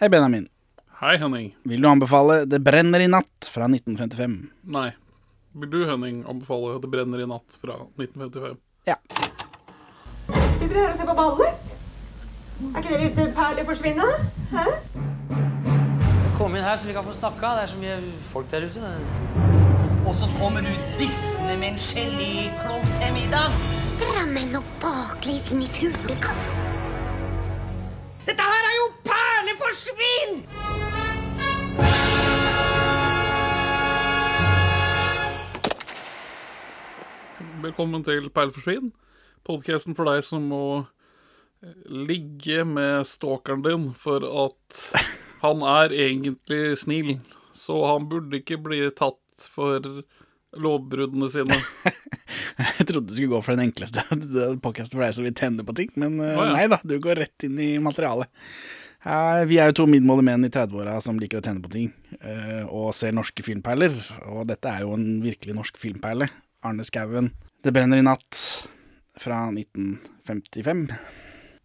Hei, Benjamin. Hei, Henning. Vil du anbefale Det brenner i natt fra 1955? Nei. Vil du, Henning, anbefale Det brenner i natt fra 1955? Ja. Sitter dere her og ser på ballet? Er ikke det litt perlig forsvinne? Hæ? Kom inn her så vi kan få snakka. Det er så mye folk der ute. Og så kommer du dissende med en geléklump til middag. Drammen og baklengs inn i fuglekassen. Dette her er jo perleforsvinn! Velkommen til Perleforsvinn, podkasten for deg som må eh, ligge med stalkeren din for at han er egentlig snill, så han burde ikke bli tatt for lovbruddene sine. Jeg trodde du skulle gå for den enkleste podkasten for deg som vil tenne på ting, men uh, ja. nei da, du går rett inn i materialet. Ja, vi er jo to middelmådige menn i 30-åra som liker å tenne på ting, eh, og ser norske filmperler. Og dette er jo en virkelig norsk filmperle. Arne Skouen. Det brenner i natt fra 1955.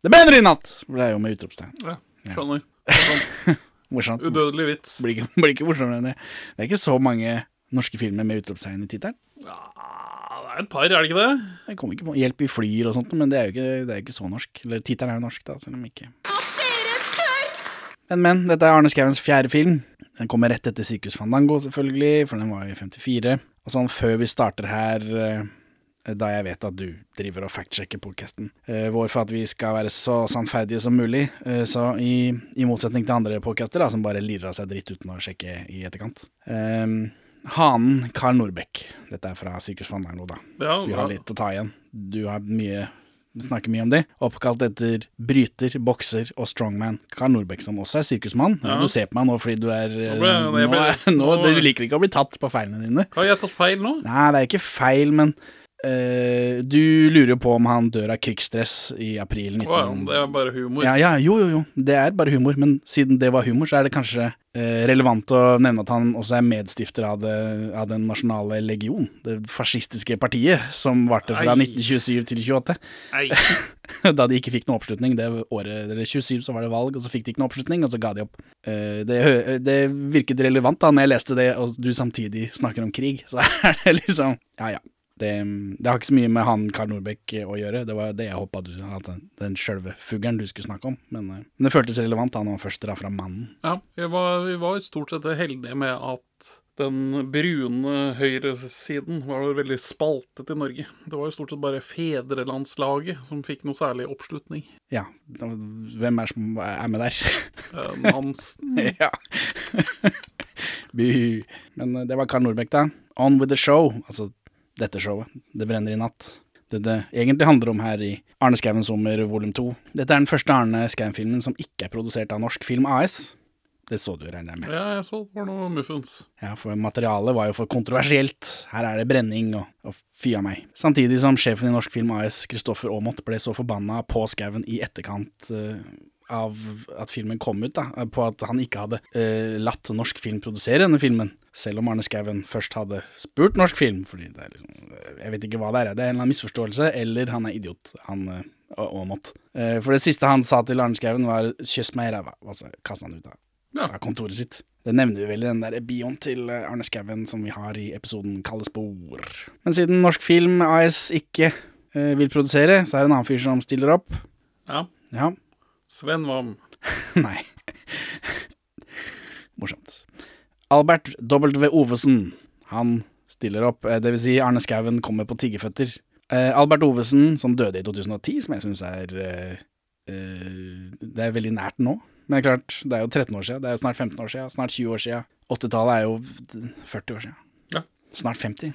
Det brenner i natt! ble jo med utropstegn. Ja, skjønner. Er. Morsomt. Udødelig vits. Blir ikke, blir ikke morsommere enn det. Det er ikke så mange norske filmer med utropstegn i tittelen. Ja, det er et par, er det ikke det? Jeg kommer ikke på Hjelp i flyr og sånt, men det er jo ikke, det er ikke så norsk. Eller tittelen er jo norsk, da, selv om ikke Men, men. Dette er Arne Skauens fjerde film. Den kommer rett etter Sirkus Fandango, selvfølgelig, for den var i 54. Og sånn før vi starter her, eh, da jeg vet at du driver og factsjekker podcasten eh, vår for at vi skal være så sannferdige som mulig, eh, så i, i motsetning til andre podcaster da, som bare lirer av seg dritt uten å sjekke i etterkant. Um, Hanen Karl Norbekk. Dette er fra Sirkus Fandango, da. Ja, Vi har litt å ta igjen. Du har mye snakker mye om det. Oppkalt etter bryter, bokser og strongman. Karl Norbekk, som også er sirkusmann. Ja. Du ser på meg nå fordi du er Nå ble- eh, Nå, ble- nå, nå- Du liker ikke å bli tatt på feilene dine. Har jeg tatt feil nå? Nei, det er ikke feil, men eh, du lurer jo på om han dør av krigsstress i april 19... Wow, det er bare humor. Ja, ja, jo, jo, jo. Det er bare humor. Men siden det var humor, så er det kanskje uh, relevant å nevne at han også er medstifter av, det, av Den nasjonale legion. Det fascistiske partiet som varte fra Ei. 1927 til 28. Da de ikke fikk noe oppslutning. Det året eller 27 så var det valg, og så fikk de ikke noe oppslutning, og så ga de opp. Uh, Det, det virket relevant da når jeg leste det, og du samtidig snakker om krig. Så er det liksom Ja, ja. Det, det har ikke så mye med han Karl Nordbekk å gjøre. Det var det jeg håpa du at den, den sjølve fuglen du skulle snakke om. Men, eh, men det føltes relevant da når han først drar fra mannen. Ja, vi var, vi var stort sett heldige med at den brune høyresiden var veldig spaltet i Norge. Det var jo stort sett bare fedrelandslaget som fikk noe særlig oppslutning. Ja, hvem er som er med der? Eh, Nansen ja. Men eh, det var Karl Nordbekk, da. On with the show. Altså dette showet. Det brenner i natt. Det det egentlig handler om her i Arne Skouen sommer volum to. Dette er den første Arne Skouen-filmen som ikke er produsert av Norsk Film AS. Det så du, regner jeg med. Ja, jeg så noe muffens. Ja, for materialet var jo for kontroversielt. Her er det brenning og, og fy av meg. Samtidig som sjefen i Norsk Film AS, Kristoffer Aamodt, ble så forbanna på Skauen i etterkant eh, av at filmen kom ut, da, på at han ikke hadde eh, latt norsk film produsere denne filmen. Selv om Arne Skouen først hadde spurt norsk film, fordi det er liksom Jeg vet ikke hva det er. Det er en eller annen misforståelse, eller han er idiot, han eh, Aamodt. Eh, for det siste han sa til Arne Skouen, var 'kyss meg i ræva', og så kasta han ut av Ja. av kontoret sitt. Det nevner vi vel i den der bioen til eh, Arne Skouen som vi har i episoden Kalde spor. Men siden Norsk Film AS ikke eh, vil produsere, så er det en annen fyr som stiller opp. Ja. Ja, Sven Wam. nei. Morsomt. Albert W. Ovesen, han stiller opp. eh, Det vil si Arne Skouen kommer på tiggeføtter. Eh, Albert Ovesen, som døde i 2010, som jeg syns er eh, eh, Det er veldig nært nå. Men det er klart, det er jo 13 år siden, det er jo snart 15 år siden, snart 20 år siden. 80-tallet er jo 40 år siden. Ja. Snart 50.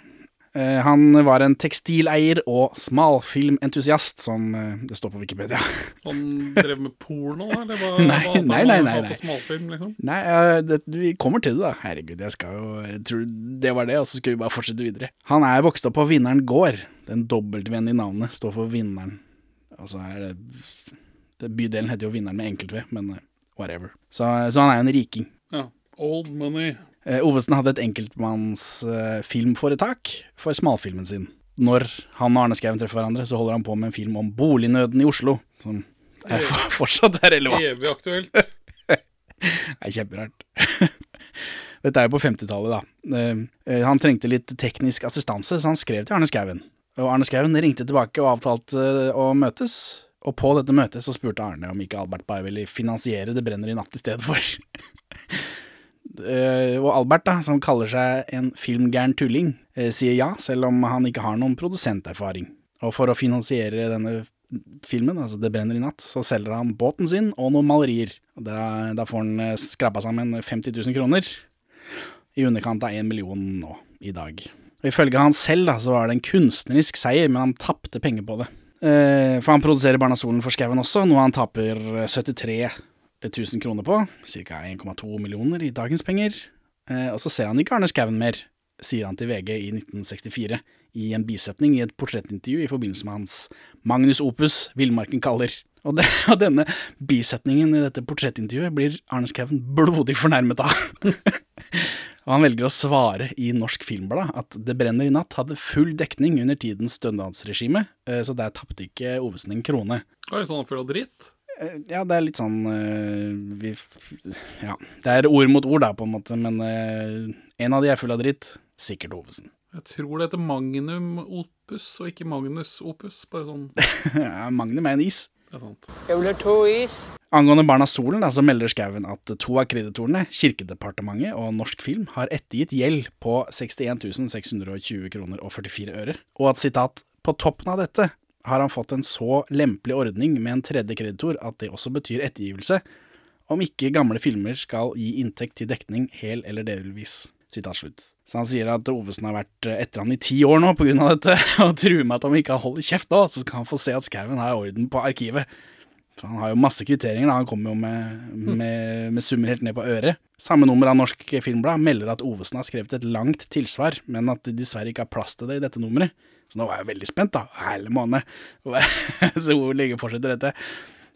Eh, han var en tekstileier og smalfilmentusiast, som eh, det står på Wikipedia. Han drev med porno. Eller Var, Nei, hva nei, nei, nei, nei. Smalfilm, liksom? Nei, eh, det, vi kommer til det, da. Herregud, jeg skal jo Jeg tror det var det, og så skal vi bare fortsette videre. Han er vokst opp på Vinneren gård. Den W-en i navnet står for Vinneren. Altså er det Bydelen heter jo Vinneren med enkelt-V, men whatever. Så, så han er jo en riking. Ja. Old money. Eh, Ovesen hadde et enkeltmannsfilmforetak filmforetak for smalfilmen sin. Når han og Arne Skouen treffer hverandre, så holder han på med en film om bolignøden i Oslo. Som er for, fortsatt er relevant. Evig aktuelt. Det er kjemperart. Dette er jo på 50-tallet, da. Eh, eh, Han trengte litt teknisk assistanse, så han skrev til Arne Skouen. Og Arne Skouen ringte tilbake og avtalte å møtes. Og på dette møtet så spurte Arne om ikke Albert bare ville finansiere Det brenner i natt i stedet for. Eh, og Albert, da, som kaller seg en filmgæren tulling, eh, sier ja, selv om han ikke har noen produsenterfaring. Og for å finansiere denne filmen, altså Det brenner i natt, så selger han båten sin og noen malerier. Da, da får han eh, skrapa sammen 50 000 kroner. I underkant av én million nå i dag. Og Ifølge han selv da, så var det en kunstnerisk seier, men han tapte penger på det. Eh, for han produserer Barna Solen for Skauen også, noe han taper 73 000 kroner på. Ca. 1,2 millioner i dagens penger. Eh, og så ser han ikke Arne Skouen mer, sier han til VG i 1964 i en bisetning i et portrettintervju i forbindelse med hans Magnus Opus 'Villmarken kaller'. Og, det, og denne bisetningen i dette portrettintervjuet blir Arne Skouen blodig fornærmet av. og han velger å svare i Norsk Filmblad at 'Det brenner i natt' hadde full dekning under tidens stønadsregime, eh, så der tapte ikke Ovesen en krone. Oi, sånn full av dritt. Eh, Ja, det er litt sånn eh, vi, Ja, det er ord mot ord, da, på en måte, men eh, en av de er full av dritt. Sikkert Ovesen. Jeg tror det heter Magnum Opus, og ikke Magnus Opus. Bare sånn, Ja, Magnum er en is. det er sant. Jeg vil ha to is. Angående Barna Solen da, så melder Skauen at to av kreditorene, Kirkedepartementet og Norsk Film, har ettergitt gjeld på 61 620 kroner og 44 øre, og at sitat, på toppen av dette har han fått en så lempelig ordning med en tredje kreditor at det også betyr ettergivelse, om ikke gamle filmer skal gi inntekt til dekning hel eller delvis. Slutt. Så han sier at Ovesen har vært etter han i ti år nå av dette, og truer med at om ikke han holder kjeft nå, så skal han få se at Skauen har orden på arkivet. For han har jo masse kvitteringer, da. Han kommer jo med, med, med summer helt ned på øret. Samme nummer av Norsk Filmblad melder at Ovesen har skrevet et langt tilsvar, men at de dessverre ikke har plass til det i dette nummeret. Så nå var jeg veldig spent, da. Hele måned. Så hvor lenge fortsetter dette?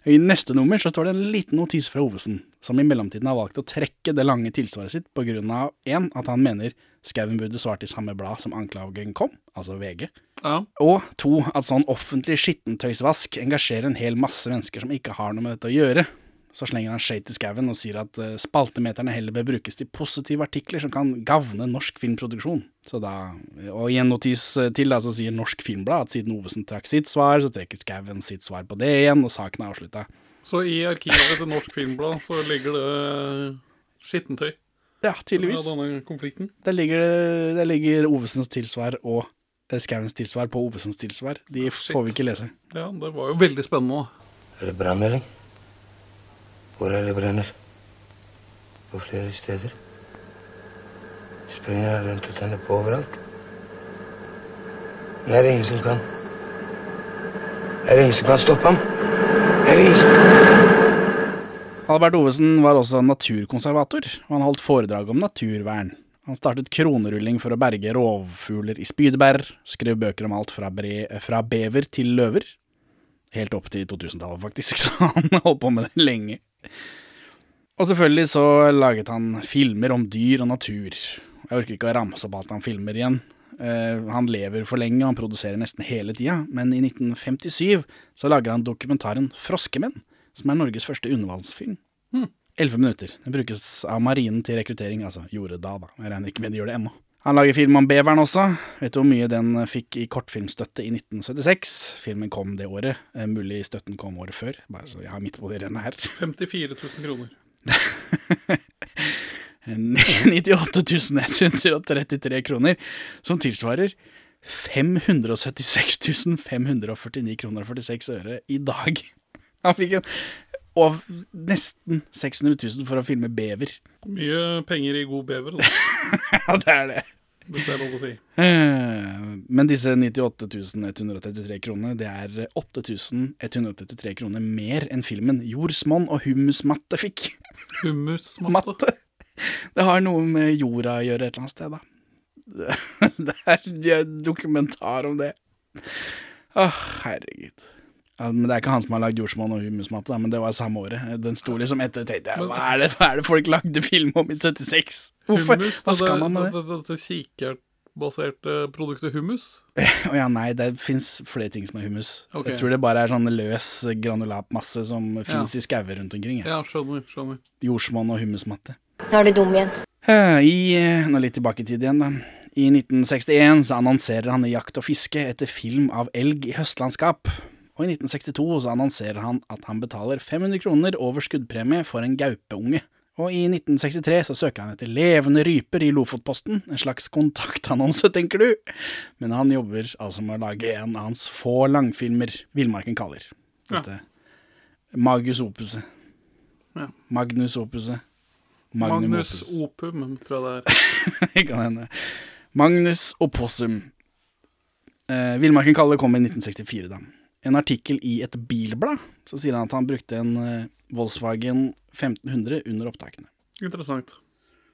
I neste nummer så står det en liten notis fra Ovesen, som i mellomtiden har valgt å trekke det lange tilsvaret sitt på grunn av en, at han mener Skauen burde svart i samme blad som anklagen kom, altså VG. Ja. Og to, at sånn offentlig skittentøysvask engasjerer en hel masse mennesker som ikke har noe med dette å gjøre. Så slenger han shade til skauen og sier at eh, spaltemeterne heller bør brukes til positive artikler som kan gavne norsk filmproduksjon. Så da, og i en notis eh, til da, så sier Norsk Filmblad at siden Ovesen trakk sitt svar, så trekker skauen sitt svar på det igjen, og saken er avslutta. Så i arkivet til Norsk Filmblad så ligger det skittentøy Ja, av tydeligvis. denne konflikten. Der ligger, der ligger Ovesens tilsvar og eh, skauens tilsvar på Ovesens tilsvar. De får vi ikke lese. Ja, det var jo veldig spennende. Er det brannmelding? Er det brenner? På flere steder. Springer han rundt og tenner på overalt? Men er det ingen som kan? Er det ingen som kan stoppe ham? Er det ingen som Albert Ovesen var også naturkonservator, og han holdt foredrag om naturvern. Han startet kronerulling for å berge rovfugler i spydbær, skrev bøker om alt fra, bre fra bever til løver. Helt opp til 2000-tallet, faktisk, så han holdt på med det lenge. Og selvfølgelig så laget han filmer om dyr og natur. Jeg orker ikke å ramse opp alt han filmer igjen. Eh, han lever for lenge, og han produserer nesten hele tida, men i 1957 så lager han dokumentaren Froskemenn, som er Norges første undervannsfilm. Elleve minutter. Den brukes av marinen til rekruttering, altså gjorde da, da. Jeg regner ikke med de gjør det ennå. Han lager film om beveren også. Vet du hvor mye den fikk i kortfilmstøtte i 1976? Filmen kom det året. Eh, Mulig støtten kom året før, bare så jeg har midt på det rennet her. 54 000 kroner. 98 133 kroner, som tilsvarer 576 549 kroner og 46 øre i dag. Han fikk en og nesten 600 000 for å filme bever. Mye penger i god bever, da, Ja, det er det. hvis det er lov å si. Eh, Men disse 98 133 kronene, det er 8133 kroner mer enn filmen Jordsmonn og hummusmatte' fikk. Hummusmatte. Det har noe med jorda å gjøre et eller annet sted, da. Det- er, det er dokumentar om det. Åh, herregud. Ja, men Det er ikke han som har lagd jordsmonn og humusmatte, men det var samme året. Den sto liksom etter, tenkte jeg. Hva er det, hva er det folk lagde film om i 76? Hvorfor? Hummus, Hva skal man med det? det? Dette kikertbaserte produktet hummus. Å ja, nei, det fins flere ting som er hummus. Okay. Jeg tror det bare er sånn løs granulatmasse som fins Ja. i skauer rundt omkring. Ja. Ja, skjønner. skjønner. Jordsmonn og hummusmatte. Nå er du dum igjen. I, eh, nå litt tilbake i tid igjen, da. I 1961 så annonserer han i Jakt og fiske etter film av elg i høstlandskap. Og i 1962 så annonserer han at han betaler 500 kroner over skuddpremie for en gaupeunge. Og i 1963 så søker han etter levende ryper i Lofotposten, en slags kontaktannonse, tenker du. Men han jobber altså med å lage en av hans få langfilmer Villmarken kaller. Ja. Magus opuset. Ja. Magnus opuset. Magnus opus. Opum, tror jeg det er. Det kan hende. Magnus Opossum. Eh, Villmarken kaller kom i 1964, da. En artikkel i et bilblad, så sier han at han brukte en eh, Volkswagen 1500 under opptakene. Interessant.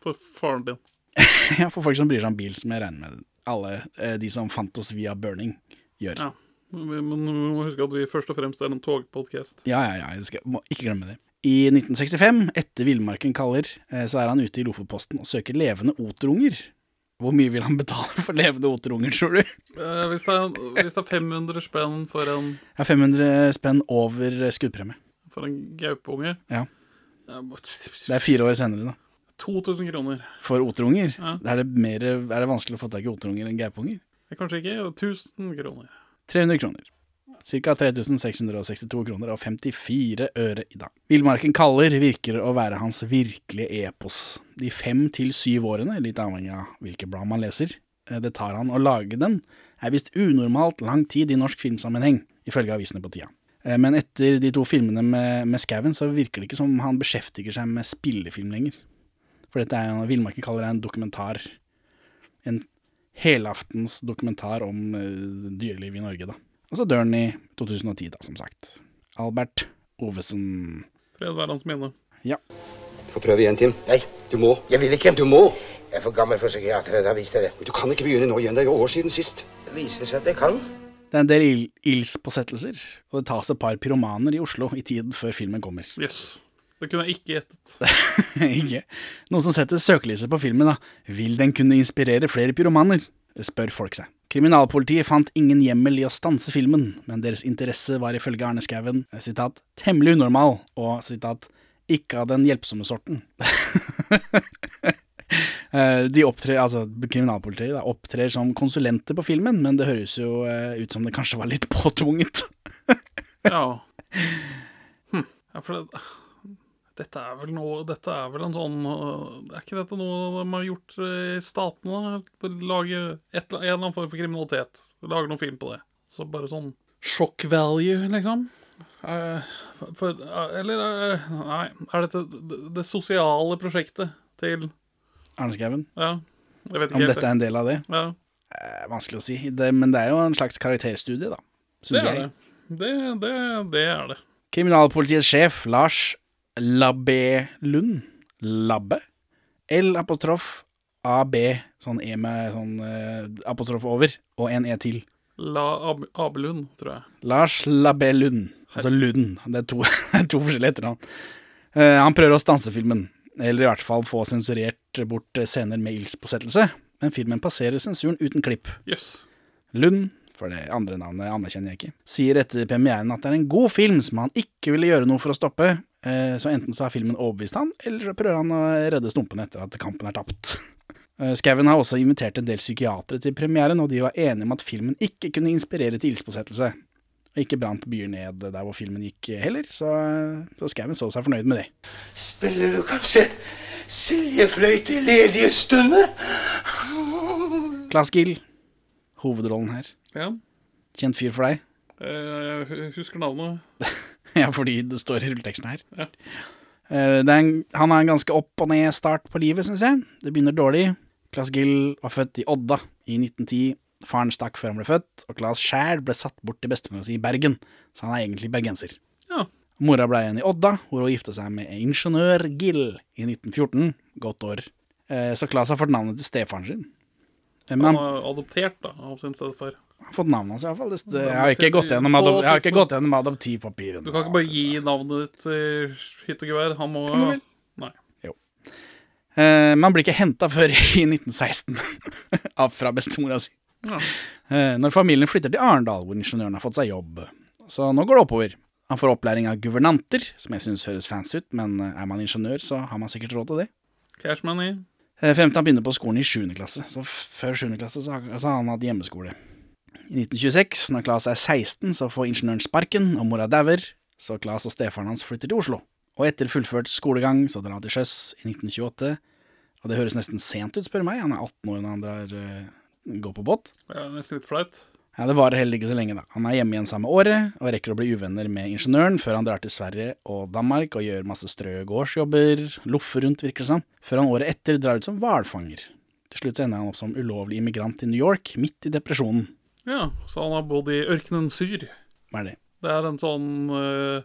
For faren din. ja, for folk som bryr seg om bil, som jeg regner med alle eh, de som fant oss via burning, gjør. Ja. Men vi må huske at vi først og fremst er en togpodkast. Ja, ja, ja, jeg skal, må ikke glemme det. I 1965, etter Villmarken kaller, eh, så er han ute i Lofotposten og søker levende oterunger. Hvor mye vil han betale for levende oterunger, tror du? Eh, hvis, det er, hvis det er 500 spenn for en, Ja, 500 spenn over skuddpremie. for en gaupeunge Ja. Ja, Det er fire år senere, da. 2000 kroner. For oterunger? Ja. Er, det mer, er det vanskelig å få tak i oterunger enn gaupunger? Kanskje ikke 1000 kroner. 300 kroner. Ca. 3662 kroner og 54 øre i dag. Villmarken kaller virker å være hans virkelige epos. De fem til syv årene, litt avhengig av hvilke blad man leser, eh, det tar han å lage den, er visst unormalt lang tid i norsk filmsammenheng, ifølge avisene på tida. Eh, Men etter de to filmene med, med skauen, så virker det ikke som han beskjeftiger seg med spillefilm lenger. For dette er jo, Villmarken kaller det en dokumentar. En helaftens dokumentar om dyrelivet i Norge, da. Og så dør han i 2010, da, som sagt. Albert Ovesen. Fred være hans minne. Få prøve igjen, Tim. Nei, du må. Jeg vil ikke. Du må. Jeg er for gammel for psykiatere, da vist deg det. Du kan ikke begynne nå igjen, det er jo år siden sist. Det viser seg at jeg kan. Det er en del ild ildspåsettelser, og det tas et par pyromaner i Oslo i tiden før filmen kommer. Yes. Det kunne jeg ikke gjettet. ikke? Noen som setter søkelyset på filmen, da. Vil den kunne inspirere flere pyromaner? Spør folk seg. Kriminalpolitiet fant ingen hjemmel i å stanse filmen, men deres interesse var ifølge Arne Skouen eh, temmelig unormal og sitat, ikke av den hjelpsomme sorten. Eh, De opptrer, altså kriminalpolitiet da, opptrer som konsulenter på filmen, men det høres jo eh, ut som det kanskje var litt påtvunget. Ja. Hm. ja for det, dette er vel noe Dette er vel en sånn øh, Er ikke dette noe de har gjort øh, i statene? Lage et, en eller annen form for kriminalitet. Lage noen film på det. Så bare sånn shock value, liksom. Uh, for, uh, eller uh, Nei, er dette det, det sosiale prosjektet til Arne Skouen, Ja, jeg vet ikke om helt. dette er en del av det? Ja, Eh, vanskelig å si, det, men det er jo en slags karakterstudie, da. det er jeg. det. Det, det, det er det. Kriminalpolitiets sjef, Lars Labbe Lund Labbe? L apostrof AB, sånn E med sånn eh, apostrof over, og en E til. La Ab Abelund, tror jeg. Lars Labbe Lund. Altså Lund. Det er to, to forskjellige etternavn. Uh, han prøver å stanse filmen, eller i hvert fall få sensurert bort scener med ildspåsettelse, men filmen passerer sensuren uten klipp. Yes. Lund, for det andre navnet anerkjenner jeg ikke, sier etter premieren at det er en god film som han ikke ville gjøre noe for å stoppe, så enten så har filmen overbevist han, eller så prøver han å redde stumpene etter at kampen er tapt. Eh, Skauen har også invitert en del psykiatere til premieren, og de var enige om at filmen ikke kunne inspirere til ildspåsettelse. Og ikke brant byer ned der hvor filmen gikk heller, så, så Skauen så seg fornøyd med det. Spiller du kanskje seljefløyte i ledige stunder? Claes Gill, hovedrollen her. Ja. Kjent fyr for deg? Eh, Jeg husker navnet. Ja, fordi det står i rulleteksten her. Ja. Uh, er en, han har en ganske opp og ned start på livet, syns jeg. Det begynner dårlig. Claes Gill var født i Odda i 1910. Faren stakk før han ble født, og Claes sjæl ble satt bort til bestemora si i Bergen, så han er egentlig bergenser. Ja. Mora ble igjen i Odda, hvor hun gifta seg med ingeniør Gill i 1914. Godt år. Uh, så Claes har fått navnet til stefaren sin. Eh, Men Han han er adoptert da, av sin stedfar. Fått navnet hans, iallfall. Jeg har ikke gått gjennom, adop jeg har ikke gått gjennom adoptivpapirene. Du kan ikke bare gi navnet ditt til hytt og gevær. Han må Kan du vel? Nei. Eh, men han blir ikke henta før i 1916 av fra bestemora si. Ja. Eh, når familien flytter til Arendal, hvor ingeniøren har fått seg jobb. Så nå går det oppover. Han får opplæring av guvernanter, som jeg syns høres fancy ut, men eh, er man ingeniør, så har man sikkert råd til det. Cash money. Eh, Frem til han begynner på skolen i 7. klasse. Så f- før 7. klasse så har, så har han hatt hjemmeskole. I 1926, når Claes er 16, så får ingeniøren sparken, og mora dauer, så Claes og stefaren hans flytter til Oslo. Og etter fullført skolegang så drar han til sjøs i 1928. Og det høres nesten sent ut, spør meg. Han er 18 år når han drar, uh, går på båt. Er nesten litt flaut. Ja, Det varer heller ikke så lenge, da. Han er hjemme igjen samme året, og rekker å bli uvenner med ingeniøren før han drar til Sverige og Danmark og gjør masse strø gårdsjobber, loffer rundt, virker det som, før han året etter drar ut som hvalfanger. Til slutt ender han opp som ulovlig immigrant i New York, midt i depresjonen. Ja, så han har bodd i ørkenen Syr. Hva er det? Det er en sånn uh,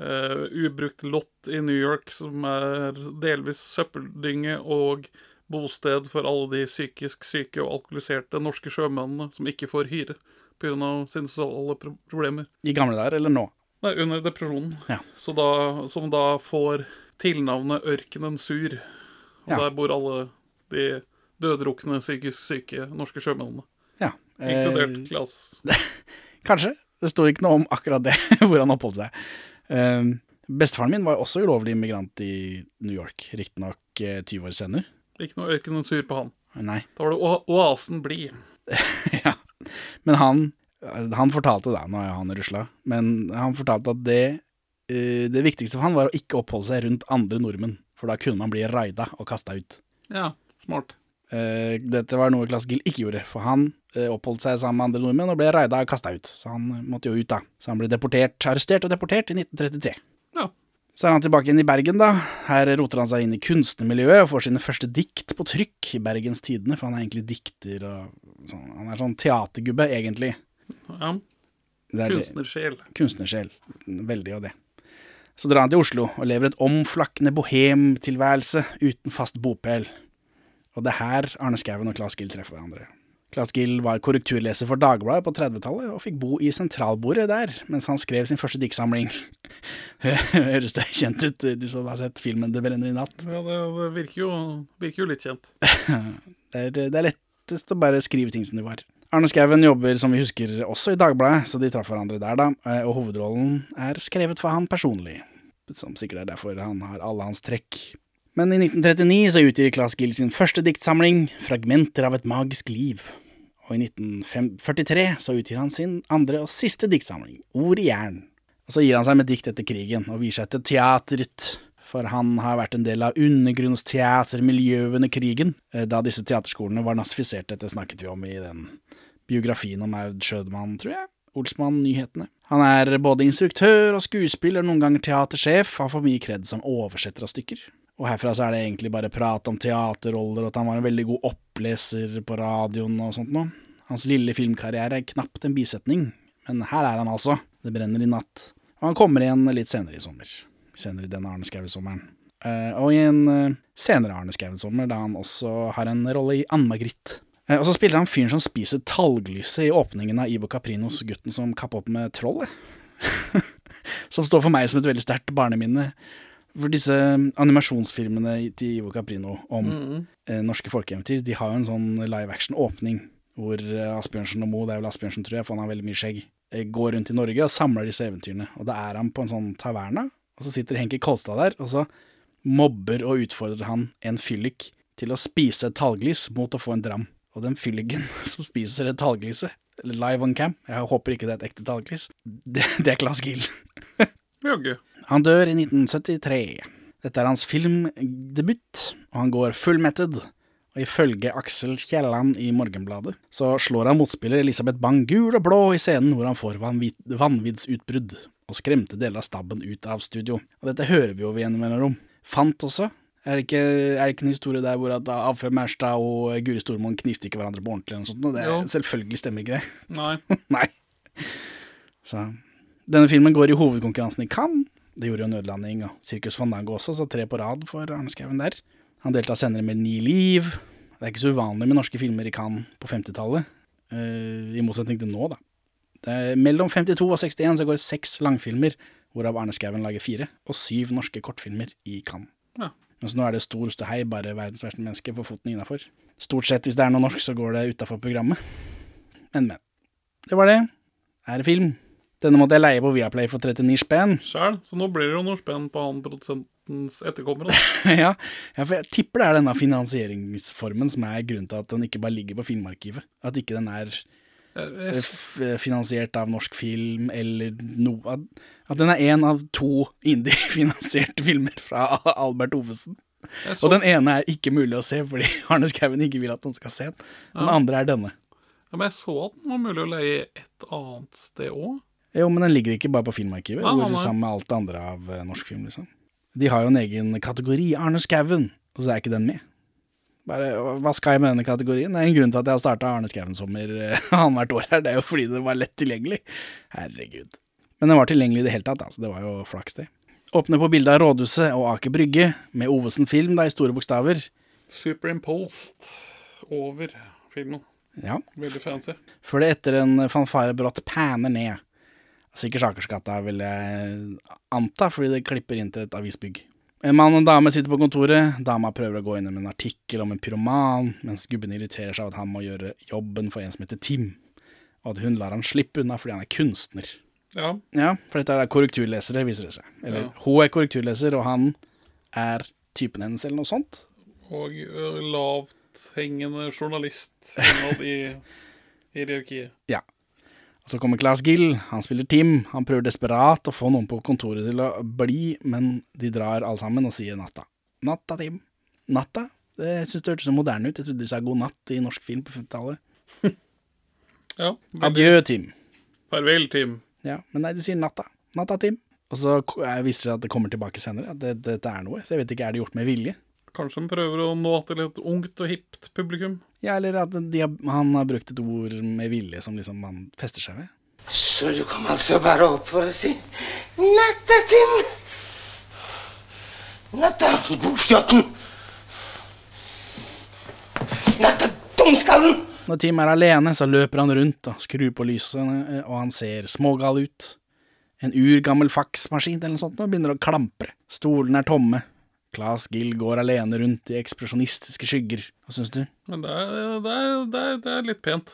uh, ubrukt lott i New York som er delvis søppeldynge og bosted for alle de psykisk syke og alkoholiserte norske sjømennene som ikke får hyre pga. sine sosiale pro problemer. I gamle dager, eller nå? Nei, under depresjonen. Ja. Så da, som da får tilnavnet Ørkenen Sur. Og Ja. der bor alle de døddrukne psykisk syke norske sjømennene. Ja. Inkludert Eh, Klas. kanskje. Det sto ikke noe om akkurat det, hvor han oppholdt seg. Um, bestefaren min var også ulovlig immigrant i New York, riktignok uh, 20 år senere. Ikke noe Ørkenen Sur på han. Nei. Da var det Oasen Blid. ja. Men han, han fortalte da, nå er jo han Russland, men han fortalte at det, uh, det viktigste for han var å ikke oppholde seg rundt andre nordmenn, for da kunne man bli raida og kasta ut. Ja, smart. Eh, dette var noe Klass Gill ikke gjorde, for han uh, oppholdt seg sammen med andre nordmenn og ble raida og kasta ut. Så han uh, måtte jo ut, da. Så han ble deportert, arrestert og deportert i 1933. Ja. Så er han tilbake igjen i Bergen, da. Her roter han seg inn i kunstnermiljøet og får sine første dikt på trykk i Bergens Tidende, for han er egentlig dikter og sånn. Han er sånn teatergubbe, egentlig. ja. Er Kunstnersjel. kunstnersjel. Veldig av det. Så drar han til Oslo og lever et omflakkende bohemtilværelse uten fast bopel. Og det er her Arne Skouen og Claes Gill treffer hverandre. Claes Gill var korrekturleser for Dagbladet på 30-tallet og fikk bo i sentralbordet der mens han skrev sin første diktsamling. Høres det kjent ut, du som har sett filmen 'Det brenner i natt'? Ja, det, det virker, jo, virker jo litt kjent. Det er, det er lettest å bare skrive ting som de var. Arne Skouen jobber, som vi husker, også i Dagbladet, så de traff hverandre der, da. Eh, Og hovedrollen er skrevet for han personlig. Som sikkert er derfor han har alle hans trekk. Men i 1939 så utgir Claes Gill sin første diktsamling, 'Fragmenter av et magisk liv'. Og i 1943 så utgir han sin andre og siste diktsamling, 'Ord i jern'. Og så gir han seg med dikt etter krigen, og viser seg til teatret, for han har vært en del av undergrunnsteatermiljøet under krigen, eh, da disse teaterskolene var nazifisert. Dette snakket vi om i den biografien om Aud Schødmann, tror jeg. Olsmann-nyhetene. Han er både instruktør og skuespiller, noen ganger teatersjef, har for mye kred som oversetter av stykker. Og herfra så er det egentlig bare prat om teaterroller, og at han var en veldig god oppleser på radioen og sånt noe. Hans lille filmkarriere er knapt en bisetning, men her er han altså. Det brenner i natt. Og han kommer igjen litt senere i sommer. Senere i denne Arne Skaue-sommeren. Eh, og i en eh, senere Arne Skaue-sommer, da han også har en rolle i Ann-Margrit. Eh, og så spiller han fyren som spiser talglyset i åpningen av Ivo Caprinos Gutten som kappa opp med trollet. som står for meg som et veldig sterkt barneminne. For disse animasjonsfilmene til Ivo Caprino om eh, norske folkeeventyr, de har jo en sånn live action-åpning hvor eh, Asbjørnsen og Mo, det er vel Asbjørnsen tror jeg, for han har veldig mye skjegg, eh, går rundt i Norge og samler disse eventyrene. Og da er han på en sånn taverna, og så sitter Henki Kolstad der, og så mobber og utfordrer han en fyllik til å spise et talglis mot å få en dram. Og den fylliken som spiser det talglis, eller live on cam, jeg håper ikke det er et ekte talglis, det, det er Claes Gill. Jaggu. Han dør i 1973. Dette er hans filmdebut, og han går fullmettet. Og ifølge Aksel Kielland i Morgenbladet, så slår han motspiller Elisabeth Bang gul og blå i scenen hvor han får vanvid vanviddsutbrudd, og skremte deler av stabben ut av studio. Og dette hører vi jo ved mellomrom. Fant også. Er det, ikke, er det ikke en historie der hvor at Alfred Mærstad og Guri Stormoen knivstikker hverandre på ordentlig? eller noe sånt? Det, selvfølgelig stemmer ikke det. Nei. Nei. Så denne filmen går i hovedkonkurransen i Cannes. Det gjorde jo Nødlanding og Sirkus Fandango også, så tre på rad for Arne Skouen der. Han deltar senere med Ni liv. Det er ikke så uvanlig med norske filmer i Cannes på 50-tallet, eh, i motsetning til nå, da. Det er mellom 52 og 61 så går det seks langfilmer, hvorav Arne Skouen lager fire, og syv norske kortfilmer i Cannes. Ja. Mens nå er det stor ståhei, bare verdens verste menneske får foten innafor. Stort sett, hvis det er noe norsk, så går det utafor programmet. Men, men. Det var det. Er det film? Denne måtte jeg leie på Viaplay for 39 spenn. Sjæl. Så nå blir det jo noe spenn på han produsentens etterkommere. ja, ja, for jeg tipper det er denne finansieringsformen som er grunnen til at den ikke bare ligger på Filmarkivet. At ikke den er eh, f finansiert av norsk film, eller noe At, den er én av to indie-finansierte filmer fra Albert Ovesen. Og den ene er ikke mulig å se fordi Arne Skouen ikke vil at noen skal se den. Den andre er denne. ja, men jeg så at den var mulig å leie et annet sted òg. Jo, men den ligger ikke bare på Filmarkivet, ah, hvor sammen med alt det andre av eh, norsk film, liksom. De har jo en egen kategori, Arne Skauen, og så er ikke den med. Bare, hva skal jeg med denne kategorien? Det er en grunn til at jeg har starta Arne Skauen-sommer eh, annethvert år her. Det er jo fordi det var lett tilgjengelig. Herregud. Men den var tilgjengelig i det hele tatt, altså. det var jo flaks, det. Åpner på bildet av Rådhuset og Aker Brygge, med Ovesen Film, da, i store bokstaver. Superimposed over filmen. Ja. Veldig fancy. Før det etter en fanfare brått pæner ned. Sikkert Akersgata, vil jeg anta, fordi det klipper inn til et avisbygg. En mann og en dame sitter på kontoret. Dama prøver å gå inn med en artikkel om en pyroman, mens gubben irriterer seg av at han må gjøre jobben for en som heter Tim, og at hun lar han slippe unna fordi han er kunstner. Ja. Ja, for dette er korrekturlesere, viser det seg. Eller Ja. hun er korrekturleser, og han er typen hennes, eller noe sånt. Og ø, lavthengende journalist innad i hierarkiet. Ja. Og så kommer Claes Gill, han spiller Tim. Han prøver desperat å få noen på kontoret til å bli, men de drar alle sammen og sier natta. Natta, Tim. Natta? Det jeg synes det hørtes så moderne ut. Jeg trodde de sa god natt i norsk film på 50-tallet. Ja. Adjø, Tim. Farvel, Tim. Ja, men nei, de sier natta. Natta, Tim. Og så viser det at det kommer tilbake senere, at det, dette er noe. Så jeg vet ikke, er det gjort med vilje? Kanskje han prøver å nå til et ungt og hipt publikum. Ja, eller at de har, han har brukt et ord med vilje som liksom man fester seg ved. Så du kom altså bare opp for å si natta, Tim. Natta, godfjotten. Natta, dumskallen. Når Tim er alene, så løper han rundt og skrur på lysene, og han ser smågal ut. En urgammel faksmaskin eller noe sånt og begynner å klampre. Stolene er tomme. Claes Gill går alene rundt i ekspresjonistiske skygger. Hva syns du? Men det er, det er, det er, det er litt pent.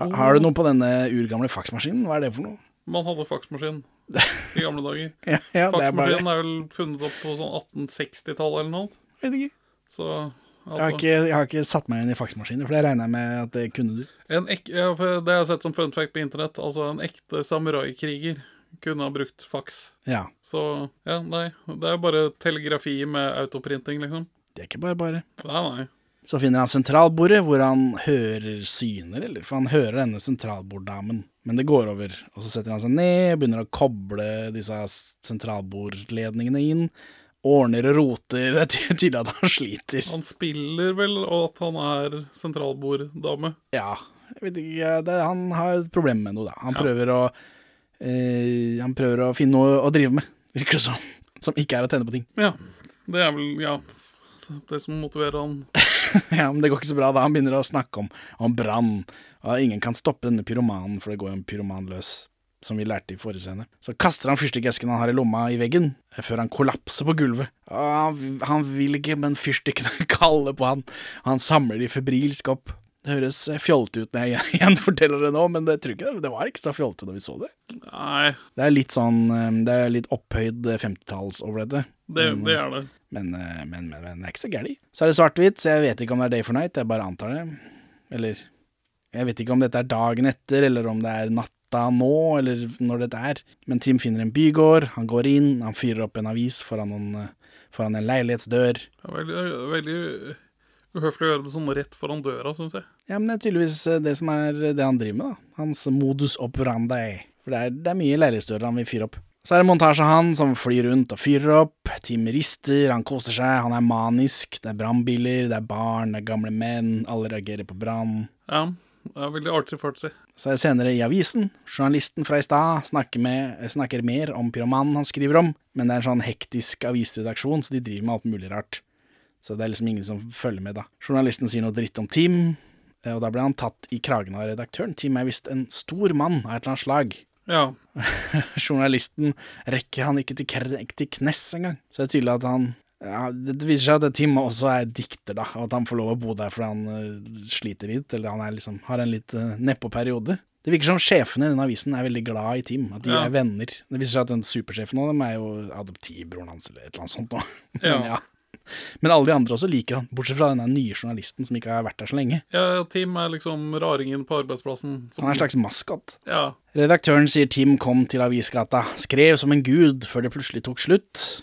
Ha, har du noe på denne urgamle faksmaskinen? Hva er det for noe? Man hadde faksmaskin i gamle dager. Ja, ja er Faksmaskinen er vel funnet opp på sånn 1860-tallet eller noe. Vet ikke. Så Jeg har altså ikke, jeg har ikke satt meg inn i faksmaskiner, for det regner jeg med at det kunne du. en ek, ja, Det har jeg sett som fun fact på internett. Altså En ekte samuraikriger kunne ha brukt faks. Ja. Så ja, nei. Det er bare telegrafi med autoprinting, liksom. Det er ikke bare bare. Nei, nei. Så finner han sentralbordet, hvor han hører syner, eller for han hører denne sentralborddamen. Men det går over, og så setter han seg ned, begynner å koble disse sentralbordledningene inn. Ordner og roter. Det er tydelig at han sliter. Han spiller vel og at han er sentralborddame. Ja, jeg vet ikke, det, han har et problem med noe, da. Han Ja. prøver å eh, Han prøver å finne noe å drive med, virker det som. Som ikke er å tenne på ting. Ja. Det er vel, ja Det som motiverer han. ja, men det går ikke så bra da. Han begynner å snakke om, om brann. Ingen kan stoppe denne pyromanen, for det går jo en pyroman løs. Som vi lærte i forrige scene. Så kaster han fyrstikkesken han har i lomma, i veggen, før han kollapser på gulvet. Han, han vil ikke, men fyrstikkene kaller på han. Han samler de febrilsk opp. Det høres fjolte ut når jeg igjen forteller det nå, men det, tror ikke det, det var ikke så fjolte da vi så det. Nei, Det er litt sånn eh, Det er litt opphøyd eh, 50-talls over dette. det, det er det. Men, eh, men, men, men det er ikke så gærent. Så er det svart-hvitt, så jeg vet ikke om det er Day for Night, jeg bare antar det. Eller Jeg vet ikke om dette er dagen etter, eller om det er natta nå, eller når dette er. Men Tim finner en bygård, han går inn, han fyrer opp en avis foran, noen, eh, foran en leilighetsdør. Er veldig, veldig uhøflig å gjøre det sånn rett foran døra, syns jeg. Ja, men det er tydeligvis eh, det som er det han driver med, da. Hans modus operandi. For det er, det er mye leilighetsdører han vil fyre opp. Så er det montasje av han som flyr rundt og fyrer opp. Tim rister, han koser seg, han er manisk. Det er brannbiler, det er barn, det er gamle menn. Alle reagerer på brann. Ja, det er veldig artig fartsy. Så er det senere i avisen. Journalisten fra i stad snakker, med- snakker mer om pyromanen han skriver om, men det er en sånn hektisk avisredaksjon, så de driver med alt mulig rart. Så det er liksom ingen som følger med, da. Journalisten sier noe dritt om Tim, eh, og da blir han tatt i kragen av redaktøren. Tim er visst en stor mann av et eller annet slag. Ja. Journalisten rekker han ikke til, til knes engang. Så det er tydelig at han Ja, det viser seg at Tim også er dikter, da, og at han får lov å bo der fordi han uh, sliter litt, eller han er liksom, har en litt uh, nedpå periode. Det virker som sjefene i denne avisen er veldig glad i Tim, at de Ja. er venner. Det viser seg at den supersjefen av dem er jo adoptivbroren hans, eller et eller annet sånt. nå. Men, Ja. ja. Men alle de andre også liker han, bortsett fra denne nye journalisten som ikke har vært der så lenge. Ja, Tim er liksom raringen på arbeidsplassen. som- Han er en slags maskot. Ja. Redaktøren sier Tim kom til avisgata, skrev som en gud før det plutselig tok slutt.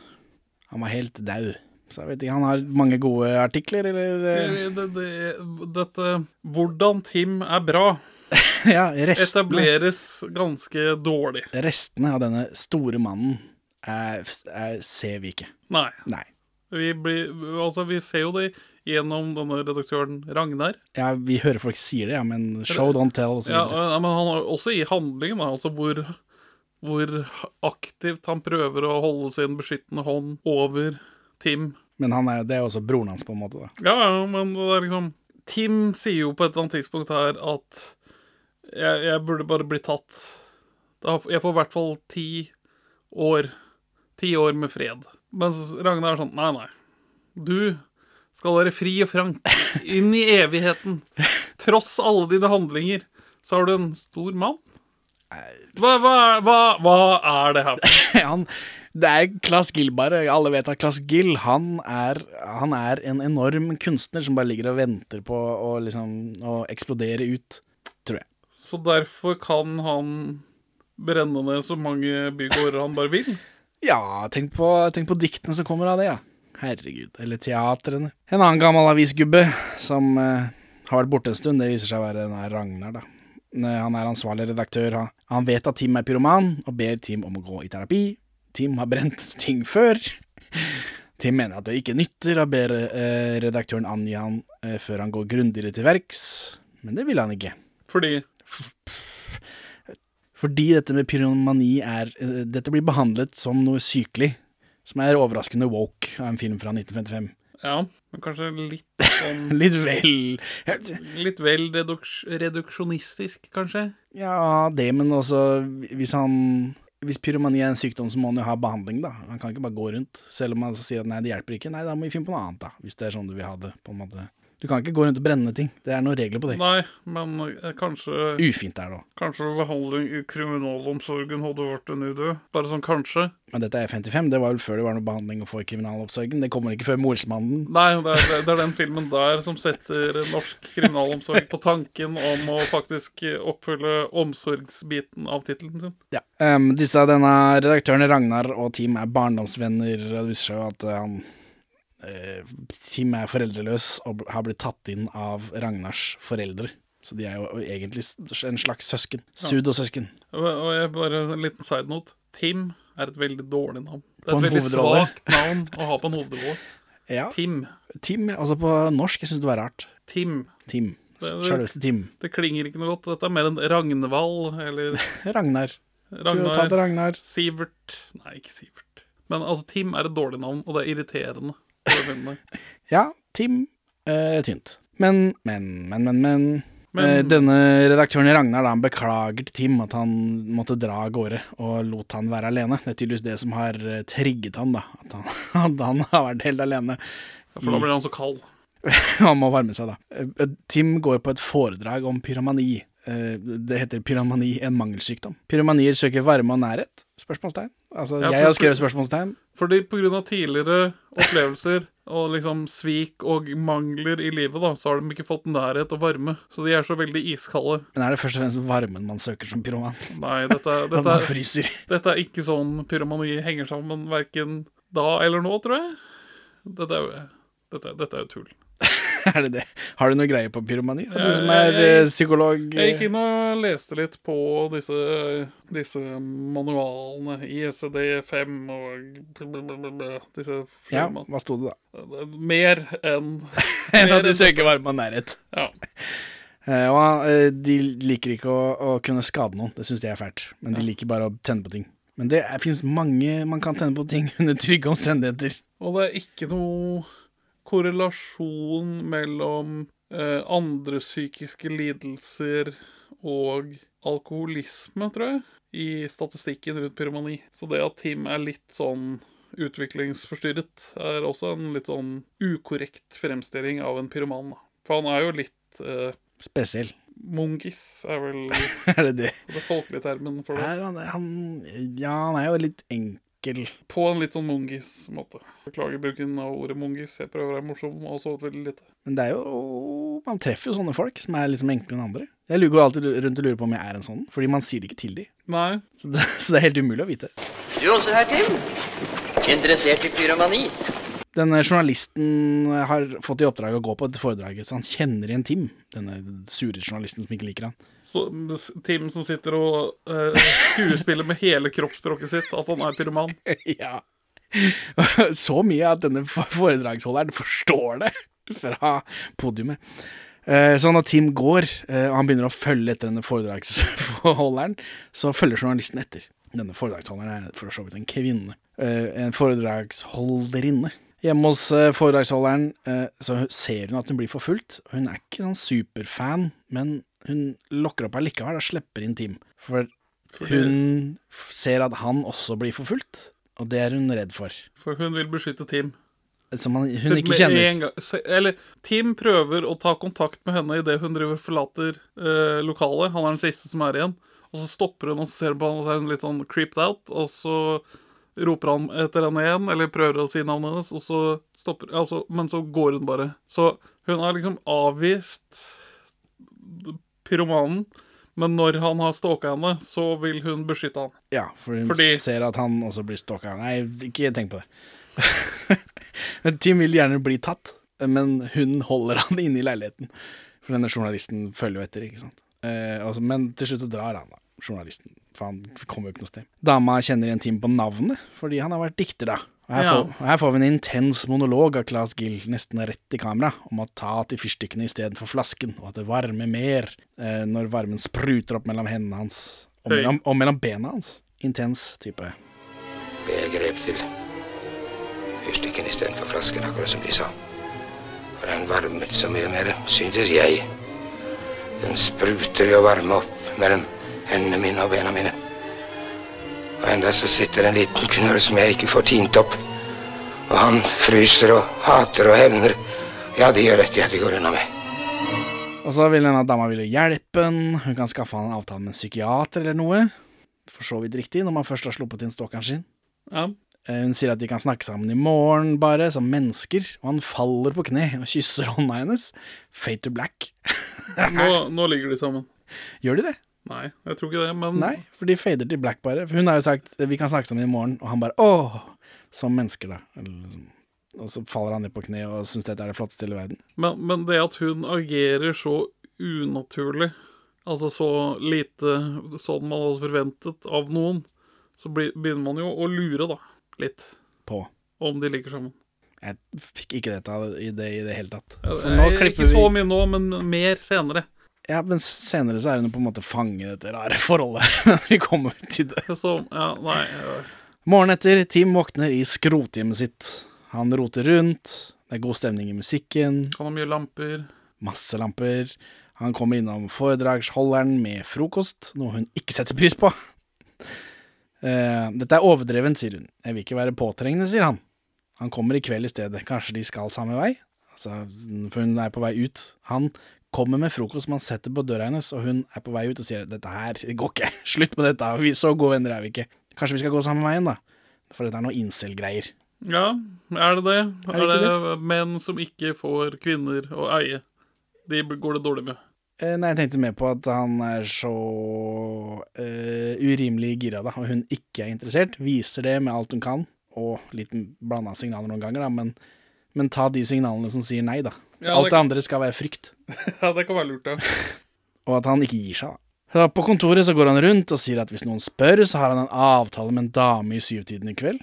Han var helt daud. Så jeg vet ikke, han har mange gode artikler, eller det, Det, det, dette Hvordan Tim er bra, Ja, restene, etableres ganske dårlig. restene av denne store mannen er, er, ser vi ikke. Nei. Nei. Vi, blir, altså, vi ser jo det gjennom denne redaktøren Ragnar. Ja, vi hører folk sier det, ja, men show don't tell, og så Ja, ja, men han har også i handlingen, da, altså hvor, hvor aktivt han prøver å holde sin beskyttende hånd over Tim. Men han er, det er også broren hans, på en måte. da. Ja, ja, men det er liksom Tim sier jo på et eller annet tidspunkt her at jeg, jeg burde bare bli tatt. Jeg får i hvert fall ti år. Ti år med fred. Mens Ragnar er sånn Nei, nei. Du skal være fri og frank inn i evigheten. Tross alle dine handlinger, så har du en stor mann. Hva, hva, hva, hva er det her han, det er Claes Gill, bare. Alle vet at Claes Gill han er, han er en enorm kunstner som bare ligger og venter på å, liksom, å eksplodere ut, tror jeg. Så derfor kan han brenne ned så mange bygårder han bare vil? Ja, tenk på, tenk på diktene som kommer av det, ja. Herregud. Eller teatrene. En annen gammel avisgubbe som eh, har vært borte en stund, det viser seg å være den her Ragnar, da. Eh, Han er ansvarlig redaktør. Han, han vet at Tim er pyroman, og ber Tim om å gå i terapi. Tim har brent ting før. Tim mener at det ikke nytter, og ber eh, redaktøren angi han eh, før han går grundigere til verks. Men det vil han ikke. Fordi Fordi dette med pyromani er eh, Dette blir behandlet som noe sykelig. Som er overraskende woke av en film fra 1955. Ja, men kanskje litt sånn Litt vel Litt vel reduks reduksjonistisk, kanskje? Ja, det, men også hvis han Hvis pyromani er en sykdom, så må han jo ha behandling, da. Han kan ikke bare gå rundt. Selv om han sier at nei, det hjelper ikke. Nei, da må vi finne på noe annet, da. Hvis det er sånn du vil ha det, på en måte. Du kan ikke gå rundt og brenne ting. Det er noen regler på det. Nei, men eh, kanskje Ufint er det òg. Kanskje behandling i kriminalomsorgen hadde vært en idé? Bare sånn kanskje? Men dette er 55. Det var vel før det var noe behandling å få i kriminalomsorgen. Det kommer ikke før Morsmannen. Nei, det er, det er den filmen der som setter norsk kriminalomsorg på tanken om å faktisk oppfylle omsorgsbiten av tittelen sin. Ja. Um, disse, denne redaktøren Ragnar og Team er barndomsvenner, og det viser seg jo at eh, han eh, Tim er foreldreløs og har blitt tatt inn av Ragnars foreldre. Så de er jo egentlig en slags søsken. Sud Og og jeg bare en liten side note. Tim er et veldig dårlig navn. Det er et veldig hovedrolle. svakt navn å ha på en hovedrolle. Ja. Tim. Tim, altså på norsk, jeg syns det var rart. Tim. Tim. Sjølveste Tim. Det klinger ikke noe godt. Dette er mer en Ragnvald eller Ragnar. Ragnar. Ragnar. Sivert Nei, ikke Sivert. Men altså, Tim er et dårlig navn, og det er irriterende. Ja, Tim eh, tynt. Men, men, men, men, men. Men- Eh, denne redaktøren Ragnar da, han beklager til Tim at han måtte dra av gårde og lot han være alene. Det er tydeligvis det som har eh, trigget han, da. At han, at han har vært helt alene. Ja, For da blir han så kald. Han må varme seg, da. Eh, Tim går på et foredrag om pyramani. Det heter pyramani, en mangelsykdom. Pyramanier søker varme og nærhet? Spørsmålstegn. Altså, Ja, jeg har skrevet spørsmålstegn. Fordi av tidligere opplevelser og liksom svik og mangler i livet, da, så har de ikke fått nærhet og varme. Så de er så veldig iskalde. Men er det først og fremst varmen man søker som pyroman? Nei, dette, dette, er, fryser. dette er ikke sånn pyromani henger sammen verken da eller nå, tror jeg. Dette er jo, dette, dette er jo tull. Er det det? Har du noe greie på pyromani? Du som er jeg- eh, psykolog. Jeg gikk inn og leste litt på disse, disse manualene. ISD5 og blablabla, disse Ja, hva sto det da? Mer enn Enn at de søker varme og nærhet. Ja. Eh, og eh, de liker ikke å, å kunne skade noen, det syns de er fælt. Men de liker bare å tenne på ting. Men det fins mange man kan tenne på ting under trygge omstendigheter. Og det er ikke noe korrelasjon mellom eh, andre psykiske lidelser og alkoholisme, tror jeg, i statistikken rundt pyromani. Så det at Tim er litt sånn utviklingsforstyrret, er også en litt sånn ukorrekt fremstilling av en pyroman. da. For han er jo litt eh, Spesiell. Mungis, er vel Er det det? det folkelige termen for det. Er han, han, ja, han er jo litt enkel. På en litt sånn mungis-måte. Beklager bruken av ordet mungis. Jeg prøver å være morsom og sovet veldig lite. Men det er jo Man treffer jo sånne folk som er liksom enklere enn andre. Jeg lurer- går alltid rundt og lurer på om jeg er en sånn, fordi man sier det ikke til de. Nei, Så det, så det er helt umulig å vite. Du også her, Tim? Interessert i pyromani? Denne journalisten har fått i oppdrag å gå på et foredrag, så han kjenner igjen Tim. Denne sure journalisten som ikke liker han. så Tim som sitter og uh, skuespiller med hele kroppsspråket sitt, at han er pyroman. ja. Så mye at denne foredragsholderen forstår det fra podiumet. Eh, Så når Tim går, eh, og han begynner å følge etter denne foredragsholderen, så følger journalisten etter. Denne foredragsholderen er for så vidt en kvinne. En foredragsholderinne. Hjemme hos eh, foredragsholderen eh, så ser hun at hun blir forfulgt. Hun er ikke sånn superfan, men hun lokker opp allikevel og slipper inn Tim. For hun ser at han også blir forfulgt, og det er hun redd for. For hun vil beskytte Tim. Som han, hun ikke kjenner. Eller Tim prøver å ta kontakt med henne idet hun driver forlater eh, lokalet. Han er den siste som er igjen. Og så stopper hun og ser på han, og så er hun litt sånn creeped out. Og så roper han etter henne igjen, eller prøver å si navnet hennes, og så stopper altså, Men så går hun bare. Så hun har liksom avvist pyromanen. Men når han har stalka henne, så vil hun beskytte han. Ja, for hun Fordi- ser at han også blir stalka. Nei, ikke tenk på det. men Tim vil gjerne bli tatt, men hun holder han inne i leiligheten. For denne journalisten følger jo etter, ikke sant. Eh, altså, men til slutt drar han, da. Journalisten. For han kommer jo ikke noe sted. Dama kjenner igjen Tim på navnet, fordi han har vært dikter, da. Og her, Ja. får, og her får vi en intens monolog av Claes Gill, nesten rett i kamera, om å ta til fyrstikkene istedenfor flasken, og at det varmer mer eh, når varmen spruter opp mellom hendene hans, og mellom, og mellom bena hans. Intens type. Jeg grep til fyrstikken istedenfor flasken, akkurat som de sa. For den varmet så mye mer, syntes jeg. Den spruter jo varme opp mellom hendene mine og bena mine. Og enda så sitter en liten knøl som jeg ikke får tint opp. Og han fryser og hater og hevner. Ja, de gjør rett i at de går unna meg. Og så vil denne dama ville hjelpe han. Hun kan skaffe han en avtale med en psykiater eller noe. For så vidt riktig, når man først har sluppet inn stalkeren sin. Ja. Eh, Hun sier at de kan snakke sammen i morgen, bare, som mennesker. Og han faller på kne og kysser hånda hennes. Fate to black. Nå, nå ligger de sammen. Gjør de det? Nei, jeg tror ikke det, men Nei, for de fader til black, bare. For hun har jo sagt vi kan snakke sammen i morgen, og han bare åh, som mennesker, da. Eller liksom. Og så faller han ned på kne og syns dette er det flotteste i hele verden. Men, men det at hun agerer så unaturlig, altså så lite sånn man hadde forventet av noen, så begynner man jo å lure, da, litt, På. om de ligger sammen. Jeg fikk ikke dette i det i det hele tatt. For nå klipper ikke så mye nå, men mer senere. Ja, men senere så er hun på en måte fanget i dette rare forholdet. Men vi kommer til det. Så, ja, nei ja. Morgenen etter, Tim våkner i skrothjemmet sitt. Han roter rundt. Det er god stemning i musikken. Kan ha mye lamper. Masse lamper. Han kommer innom foredragsholderen med frokost, noe hun ikke setter pris på. Eh, dette er overdrevent, sier hun. Jeg vil ikke være påtrengende, sier han. Han kommer i kveld i stedet. Kanskje de skal samme vei? Altså, for hun er på vei ut. Han kommer med frokost som han setter på døra hennes, og hun er på vei ut og sier dette her det går ikke. Slutt med dette. Vi så gode venner er vi ikke. Kanskje vi skal gå samme veien, da. For dette er noe incel-greier. Ja, er det det? Er Er det det, menn som ikke får kvinner å eie? De går det dårlig med. Eh, Nei, jeg tenkte mer på at han er så eh, urimelig gira, da, og hun ikke er interessert. Viser det med alt hun kan, og litt blanda signaler noen ganger, da, men, men ta de signalene som sier nei, da. Ja, alt det- andre skal være frykt, Ja, det kan være lurt, ja. og at han ikke gir seg, da. Så på kontoret så går han rundt og sier at hvis noen spør, så har han en avtale med en dame i syvtiden i kveld.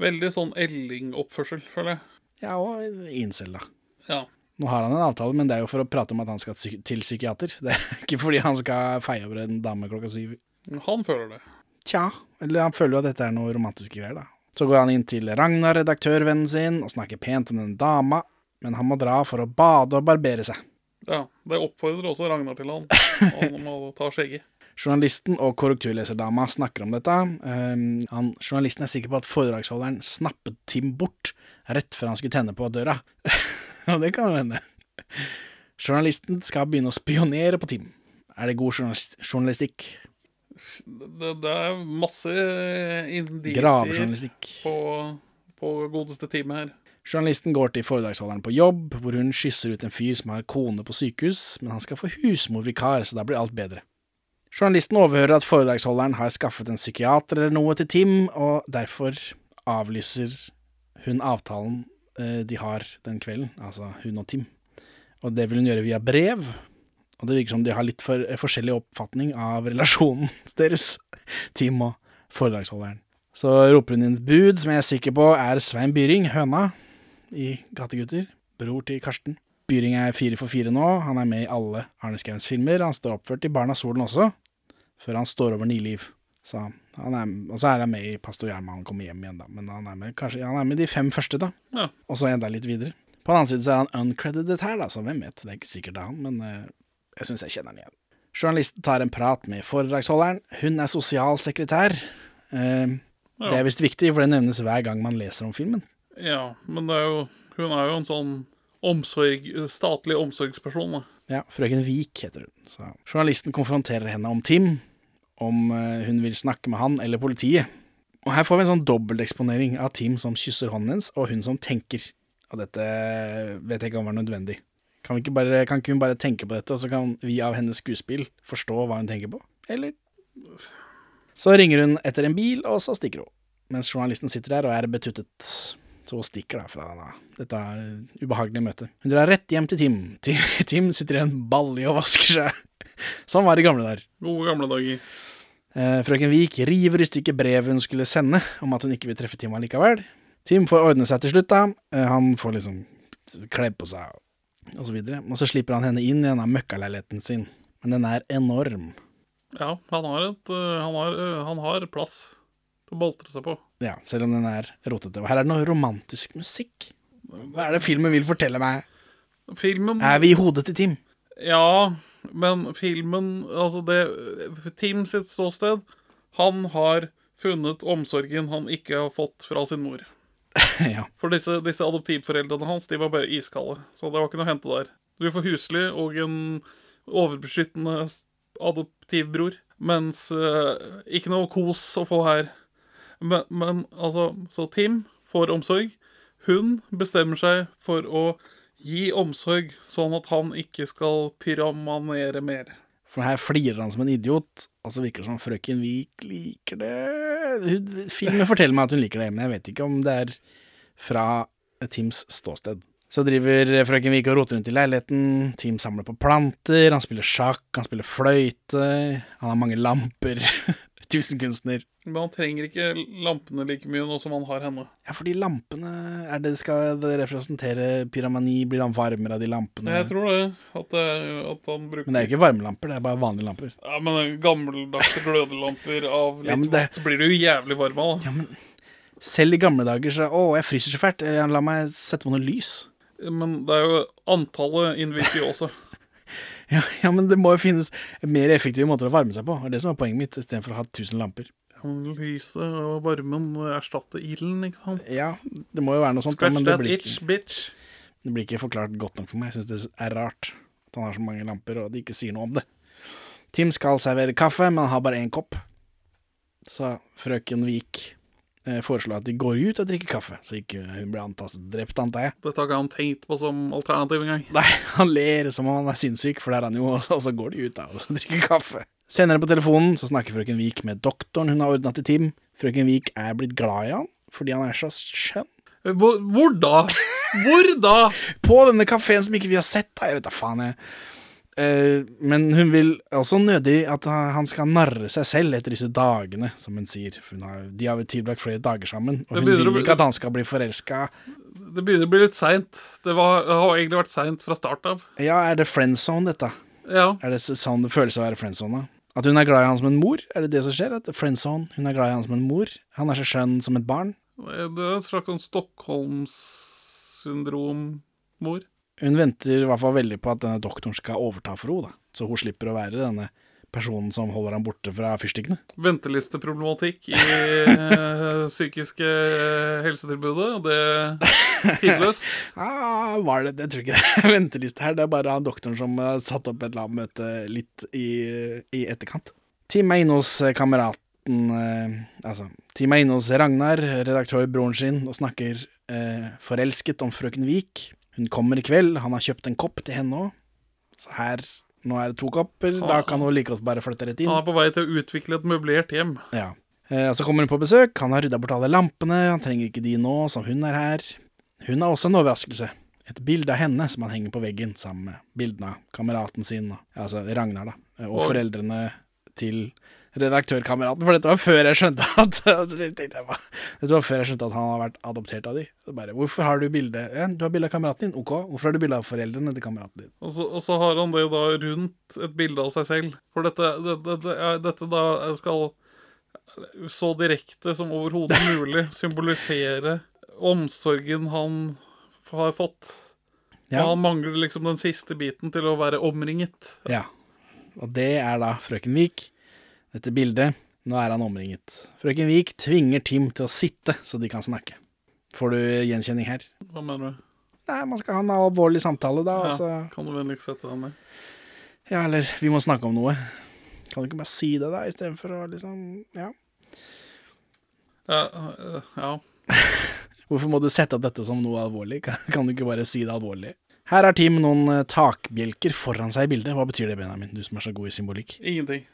Veldig sånn Elling-oppførsel, føler jeg. Ja, og incel, da. Ja. Nå har han en avtale, men det er jo for å prate om at han skal til psykiater. Det er ikke fordi han skal feie over en dame klokka syv. Han føler det. Tja, eller han føler jo at dette er noe romantiske greier, da. Så går han inn til Ragnar, redaktørvennen sin, og snakker pent om den dama, men han må dra for å bade og barbere seg. Ja, Det oppfordrer også Ragnar til han. Han må ta skjegget. Journalisten og korrekturleserdama snakker om dette. Um, han, journalisten er sikker på at foredragsholderen snappet Tim bort rett før han skulle tenne på døra. Og det kan jo hende. Journalisten skal begynne å spionere på Tim. Er det god journalist journalistikk? Det, det er masse indisier på, på godeste time her. Journalisten går til foredragsholderen på jobb, hvor hun skysser ut en fyr som har kone på sykehus, men han skal få husmorvikar, så da blir alt bedre. Journalisten overhører at foredragsholderen har skaffet en psykiater eller noe til Tim, og derfor avlyser hun avtalen eh, de har den kvelden, altså hun og Tim. Og det vil hun gjøre via brev, og det virker som de har litt for, eh, forskjellig oppfatning av relasjonen deres, Tim og foredragsholderen. Så roper hun inn et bud som jeg er sikker på er Svein Byring, høna, i Gategutter, bror til Karsten. Byring er fire for fire nå, han er med i alle Arne Skauens filmer, han står oppført i Barna Solen også, før han står over Niliv. Så han er, og så er han med i Pastor Gjerman, han kommer hjem igjen da, men han er med, kanskje, han er med de fem første da, Ja. og så enda litt videre. På den annen side så er han uncredited her da, så hvem vet, det er ikke sikkert det er han, men uh, jeg synes jeg kjenner han igjen. Journalisten tar en prat med foredragsholderen, hun er sosialsekretær, ja. det er visst viktig, for det nevnes hver gang man leser om filmen. Ja, men er jo, hun er jo en sånn omsorg, statlig omsorgsperson. Da. Ja, frøken Vik heter hun. Så. Journalisten konfronterer henne om Tim, om eh, hun vil snakke med han eller politiet. Og her får vi en sånn dobbelteksponering av Tim som kysser hånden hennes, og hun som tenker. Og dette vet jeg ikke om var nødvendig. Kan, ikke bare, kan ikke hun bare tenke på dette, og så kan vi av hennes skuespill forstå hva hun tenker på? Eller? Så ringer hun etter en bil, og så stikker hun. Mens journalisten sitter der og er betuttet. Så stikker da fra denne, dette ubehagelige møtet. Hun drar rett hjem til Tim. Tim, Tim sitter i en balje og vasker seg. Sånn var det i gamle dager. Gode gamle dager. Eh, frøken Vik river i stykker brevet hun skulle sende, om at hun ikke vil treffe Tim allikevel. Tim får ordne seg til slutt, da. Eh, han får liksom kledd på seg, og så videre. Og så slipper han henne inn i denne møkkaleiligheten sin. Men den er enorm. Ja, han har, et, øh, han har, øh, han har plass til å boltre seg på. Ja, selv om den er rotete. Og her er det noe romantisk musikk. Hva er det filmen vil fortelle meg? Filmen Er vi i hodet til Tim? Ja, men filmen Altså, det Tim sitt ståsted Han har funnet omsorgen han ikke har fått fra sin mor. ja. For disse, disse adoptivforeldrene hans de var bare iskalde, så det var ikke noe å hente der. Du får husly og en overbeskyttende adoptivbror, mens uh, ikke noe kos å få her. Men, men altså, så Tim får omsorg. Hun bestemmer seg for å gi omsorg, sånn at han ikke skal pyramanere mer. For her flirer han som en idiot, og så virker det som frøken Vik liker det. Filmen forteller meg at hun liker det, men jeg vet ikke om det er fra Tims ståsted. Så driver frøken Vik og roter rundt i leiligheten, Tim samler på planter, han spiller sjakk, han spiller fløyte, han har mange lamper. Tusenkunstner. Men han trenger ikke lampene like mye nå som han har henne. Ja, fordi lampene er det Skal det representere pyramani? Blir han varmere av de lampene? Jeg tror det. At, det, at han bruker Men det er jo ikke varmelamper, det er bare vanlige lamper. Ja, men gammeldagse glødelamper av litt Ja, det- vått blir du jo jævlig varm av. da. Ja, men selv i gamle dager så Å, jeg fryser så fælt. La meg sette på noe lys. Men det er jo antallet innvirker jo også. Ja, ja, men det må jo finnes mer effektive måter å varme seg på. Det er det som er poenget mitt, istedenfor å ha 1000 lamper. Lyset og varmen erstatter ilden, ikke sant? Ja, det må jo være noe sånt, Scratch men det blir, itch, bitch. det blir ikke forklart godt nok for meg. Jeg syns det er rart at han har så mange lamper, og de ikke sier noe om det. Tim skal servere kaffe, men han har bare én kopp. Så frøken Vik eh, foreslår at de går ut og drikker kaffe, så ikke hun blir antastet drept, antar jeg. Dette har ikke han tenkt på som alternativ engang. Nei, han ler som om han er sinnssyk, for det er han jo, og så går de ut da og drikker kaffe. Senere på telefonen så snakker frøken Vik med doktoren hun har ordna til Tim. Frøken Vik er blitt glad i han fordi han er så skjønn. Hvor, hvor da? Hvor da? På denne kafeen som ikke vi har sett, da. Jeg vet da faen, jeg. Eh, men hun vil også nødig at han skal narre seg selv etter disse dagene, som hun sier. Hun har, de har tilbrakt flere dager sammen, og hun vil bli- ikke at han skal bli forelska. Det begynner å bli litt seint. Det var, har egentlig vært seint fra start av. Ja, er det friendzone, dette? Ja. Er det sånn det føles å være friendzone? At hun er glad i han som en mor? Er det det som skjer? At friendzone, hun er glad i han som en mor? Han er så skjønn som et barn? Det er et slags sånn Stockholms-syndrom-mor. Hun venter i hvert fall veldig på at denne doktoren skal overta for henne, da. Så hun slipper å være denne personen som holder ham borte fra fyrstikkene. Ventelisteproblematikk i eh, psykiske eh, helsetilbudet. Det tidløst. Ah, var det, jeg tror ikke det venteliste her. Det er bare han doktoren som har satt opp et labmøte litt i, i etterkant. Team er inne hos eh, kameraten eh, Altså, Team er inne hos Ragnar, redaktørbroren sin, og snakker eh, forelsket om frøken Vik. Hun kommer i kveld, han har kjøpt en kopp til henne òg. Så her Nå er det to kopper, da kan hun like godt bare flytte rett inn. Han er på vei til å utvikle et møblert hjem. Ja. Eh, så kommer hun på besøk, han har rydda bort alle lampene, han trenger ikke de nå, som hun er her. Hun har også en overraskelse. Et bilde av henne som han henger på veggen sammen med bildene av kameraten sin, altså Ragnar, da, og Og- foreldrene til redaktørkameraten. For dette var før jeg skjønte at altså, jeg bare, Dette var før jeg skjønte at han har vært adoptert av de. Så bare, Hvorfor har du bilde ja, Du har bilde av kameraten din, ok. Hvorfor har du bilde av foreldrene til kameraten din? Og så, og så har han det da rundt et bilde av seg selv. For dette, dette, det, det, er- dette da skal så direkte som overhodet mulig symbolisere omsorgen han har fått. Ja. Han mangler liksom den siste biten til å være omringet. Ja. Og det er da frøken Vik. Dette bildet. Nå er han omringet. Frøken Vik tvinger Tim til å sitte, så de kan snakke. Får du gjenkjenning her? Hva mener du? Nei, man skal ha en alvorlig samtale, da. Ja, Altså. kan du vennligst sette deg ned? Ja, eller vi må snakke om noe. Kan du ikke bare si det, da, istedenfor å liksom Ja. Ja, øh, ja. Hvorfor må du sette opp dette som noe alvorlig? Kan, kan du ikke bare si det alvorlig? Her har Tim noen eh, takbjelker foran seg i bildet. Hva betyr det, Benjamin? Du som er så god i symbolikk. Ingenting.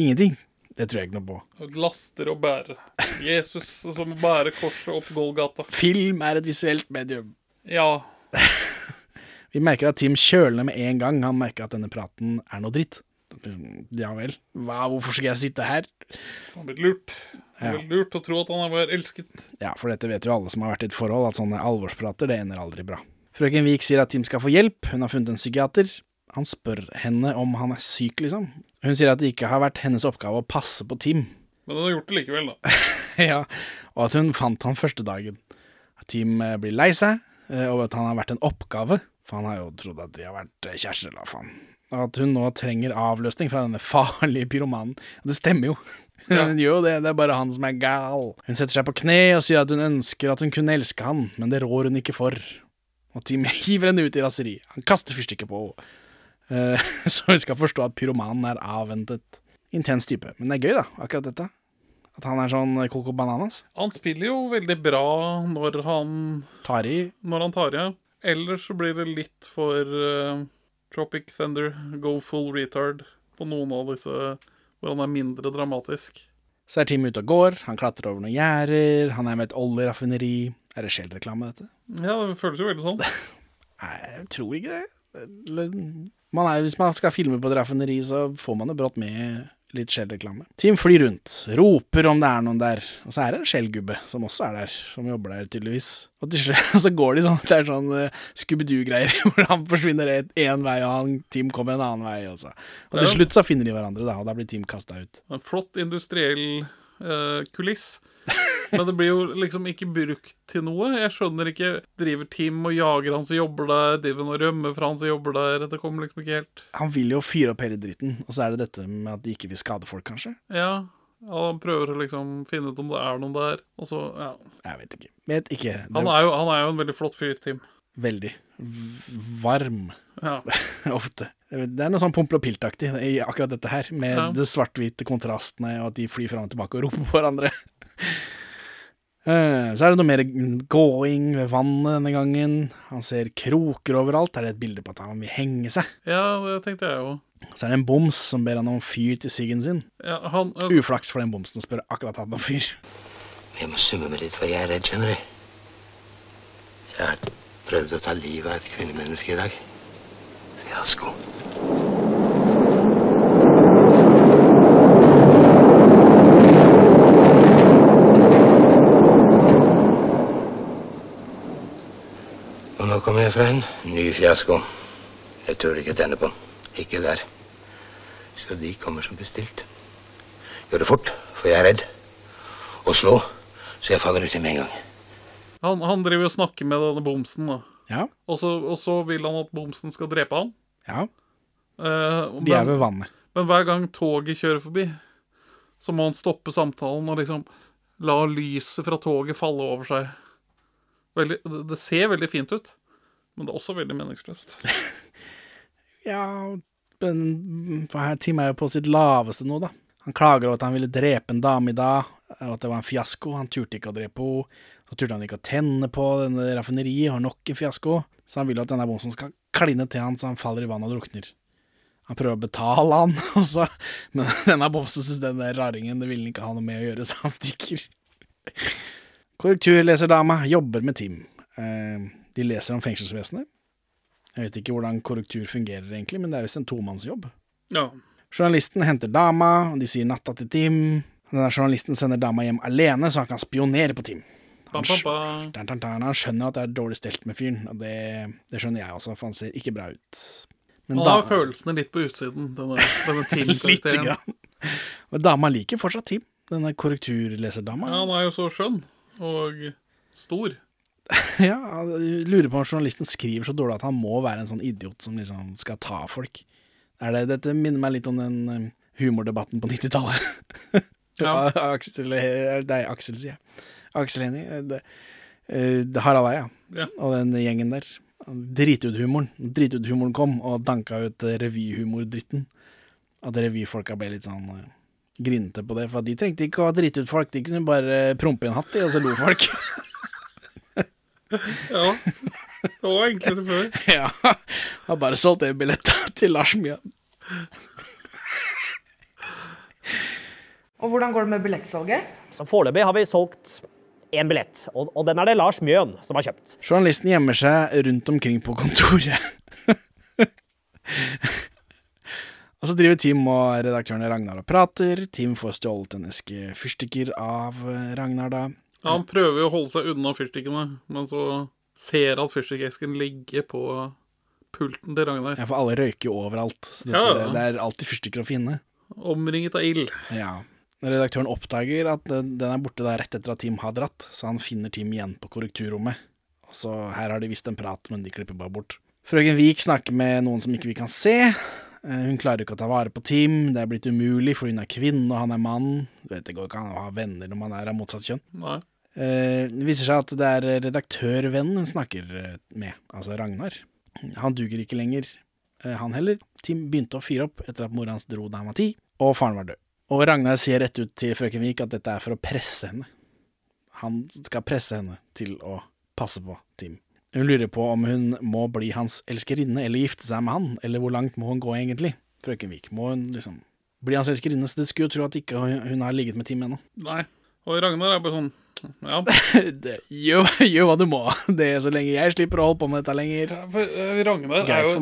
Ingenting. Det tror jeg ikke noe på. Laster og bære. Jesus som bærer korset opp Golgata. Film er et visuelt medium. Ja. Vi merker at Tim kjøler med en gang han merker at denne praten er noe dritt. Ja vel. Hva, hvorfor skal jeg sitte her? Han har blitt lurt. Ja. blitt lurt å tro at han er elsket. Ja, for dette vet jo alle som har vært i et forhold, at sånne alvorsprater, det ender aldri bra. Frøken Vik sier at Tim skal få hjelp, hun har funnet en psykiater. Han spør henne om han er syk, liksom. Hun sier at det ikke har vært hennes oppgave å passe på Tim. Men hun har gjort det likevel, da. ja, og at hun fant han første dagen. At Tim eh, blir lei seg, over og at han har vært en oppgave, for han har jo trodd at de har vært eh, kjærester, eller hva faen. Og at hun nå trenger avløsning fra denne farlige pyromanen. Det stemmer jo. Hun gjør jo det, det er bare han som er gal. Hun setter seg på kne og sier at hun ønsker at hun kunne elske han, men det rår hun ikke for. Og Tim hiver henne ut i raseri. Han kaster fyrstikker på henne. Eh, så vi skal forstå at pyromanen er avventet. Intens type. Men det er gøy, da, akkurat dette. At han er sånn Coco Bananas. Han spiller jo veldig bra når han, Tar i. når han tar i. Ellers så blir det litt for uh, Tropic Thunder, Go Full Retard på noen av disse hvor han er mindre dramatisk. Så er Tim ute og går, han klatrer over noen gjerder, han er med et oljeraffineri. Er det Shell-reklame, dette? Ja, det føles jo veldig sånn. Nei, jeg tror ikke det. Man er, hvis man skal filme på et raffineri, så får man jo brått med litt Shell-reklame. Tim flyr rundt, roper om det er noen der, og så er det en Shell-gubbe som også er der, som jobber der tydeligvis. Og til slutt så går de sånn, det er sånn uh, Scooby-Doo-greier, hvor han forsvinner én vei, og han, Tim kommer en annen vei også. Og til slutt så finner de hverandre, da, og da blir Tim kasta ut. En flott industriell uh, kuliss. Men det blir jo liksom ikke brukt til noe. Jeg skjønner ikke Driver Tim og jager han som jobber der? Driver han og rømmer fra han som jobber der? Det kommer liksom ikke helt Han vil jo fyre opp hele dritten, og så er det dette med at de ikke vil skade folk, kanskje? Ja. ja han prøver å liksom finne ut om det er noen der. Og så, ja. Jeg vet ikke. Vet ikke. Det Han er jo, han er jo en veldig flott fyr, Tim. Veldig v- varm, Ja. ofte. Det er noe sånn Pompel og Pilt-aktig i akkurat dette her, med Ja. det svart-hvite kontrastene, og at de flyr fram og tilbake og roper på hverandre. Eh, Så er det noe mer gåing ved vannet denne gangen. Han ser kroker overalt. Er det et bilde på at han vil henge seg? ja, det tenkte jeg jo. Så er det en boms som ber han om fyr til siggen sin. Ja, han, Uflaks for den bomsen spør akkurat han om fyr. Jeg må summe meg litt, for jeg er redd, skjønner du. Jeg har prøvd å ta livet av et kvinnemenneske i dag. Fiasko. Nå kommer jeg fra en ny fiasko. Jeg tør ikke tenne på den. Ikke der. Så de kommer som bestilt. Gjør det fort, for jeg er redd. Og slå, så jeg faller uti med en gang. han, han driver og snakker med denne bomsen, da. Ja, Og så, og så vil han at bomsen skal drepe han. ja. Eh, De er ved vannet. Men hver gang toget kjører forbi, så må han stoppe samtalen og liksom la lyset fra toget falle over seg. Veldig, det, det ser veldig fint ut, men det er også veldig meningsløst. Ja, men Tim er jo på sitt laveste nå, da. Han klager over at han ville drepe en dame i dag, og at det var en fiasko. Han turte ikke å drepe henne. Så turte han ikke å tenne på denne raffineriet, har nok en fiasko. Så han vil jo at denne bomsen skal kline til han så han faller i vannet og drukner. Han prøver å betale han, og så, men denne bomsen synes denne raringen det vil ikke ha noe med å gjøre, så han stikker. Korrekturleserdama jobber med Tim. Eh, de leser om fengselsvesenet. Jeg vet ikke hvordan korrektur fungerer egentlig, men det er visst en tomannsjobb. Ja. Journalisten henter dama, og de sier natta til Tim. Denne journalisten sender dama hjem alene, så han kan spionere på Tim. Han, skjønner at det er dårlig stelt med fyren, og det, det skjønner jeg også, for han ser ikke bra ut. Men Han har har følelsene litt på utsiden, denne, denne Lite Tim-karakteren. grann. Og dama liker fortsatt Tim, denne korrekturleserdama. Ja, han er jo så skjønn og stor. Ja, jeg lurer på om journalisten skriver så dårlig at han må være en sånn idiot som liksom skal ta folk. Er det, dette minner meg litt om den um, humordebatten på 90-tallet. Ja. Aksel, er Aksel, sier jeg. Aksel Hennie. eh, det- eh, det Harald Eia Ja. og den gjengen der. Drituthumoren. Drituthumoren kom og danka ut eh, revyhumordritten. At revyfolka ble litt sånn grinete på det. For de trengte ikke å ha dritt ut folk, de kunne bare prompe i en hatt, de, og så lo folk. Ja. Det var enklere før. Ja, har bare solgt en billett til Lars Mjøen. Og hvordan går det med billettsalget? Så Foreløpig har vi solgt én billett, og, og den er det Lars Mjøen som har kjøpt. Journalisten gjemmer seg rundt omkring på kontoret. og så driver Tim og redaktørene Ragnar og prater. Tim får stjålet en eske fyrstikker av Ragnar da. Ja, han prøver jo å holde seg unna fyrstikkene, men så ser at fyrstikkesken ligger på pulten til Ragnar. Ja, for alle røyker jo overalt. Så dette, Ja, ja. det er alltid fyrstikker å finne. Omringet av ild. Ja. Redaktøren oppdager at den er borte der rett etter at Tim har dratt, så han finner Tim igjen på korrekturrommet. Og så her har de visst en prat, men de klipper bare bort. Frøken Vik snakker med noen som ikke vi kan se. Eh, Hun klarer ikke å ta vare på Tim, det er blitt umulig, for hun er kvinne og han er mann. Du vet, Det går ikke an å ha venner når man er av motsatt kjønn. Nei. Eh, Det viser seg at det er redaktørvennen hun snakker eh, med, altså Ragnar. Han duger ikke lenger, eh, han heller. Tim begynte å fyre opp etter at mora hans dro da han var ti, og faren var død. Og Ragnar sier rett ut til frøken Vik at dette er for å presse henne. Han skal presse henne til å passe på Tim. Hun lurer på om hun må bli hans elskerinne eller gifte seg med han, eller hvor langt må hun gå egentlig? Frøken Vik, må hun liksom bli hans elskerinne? Så det skulle jo tro at ikke hun har ligget med Tim ennå. Nei. Og Ragnar er bare sånn Ja. Det- Gjør, gjør hva du må. Det er så lenge jeg slipper å holde på med dette lenger. For eh, Ragnar er jo,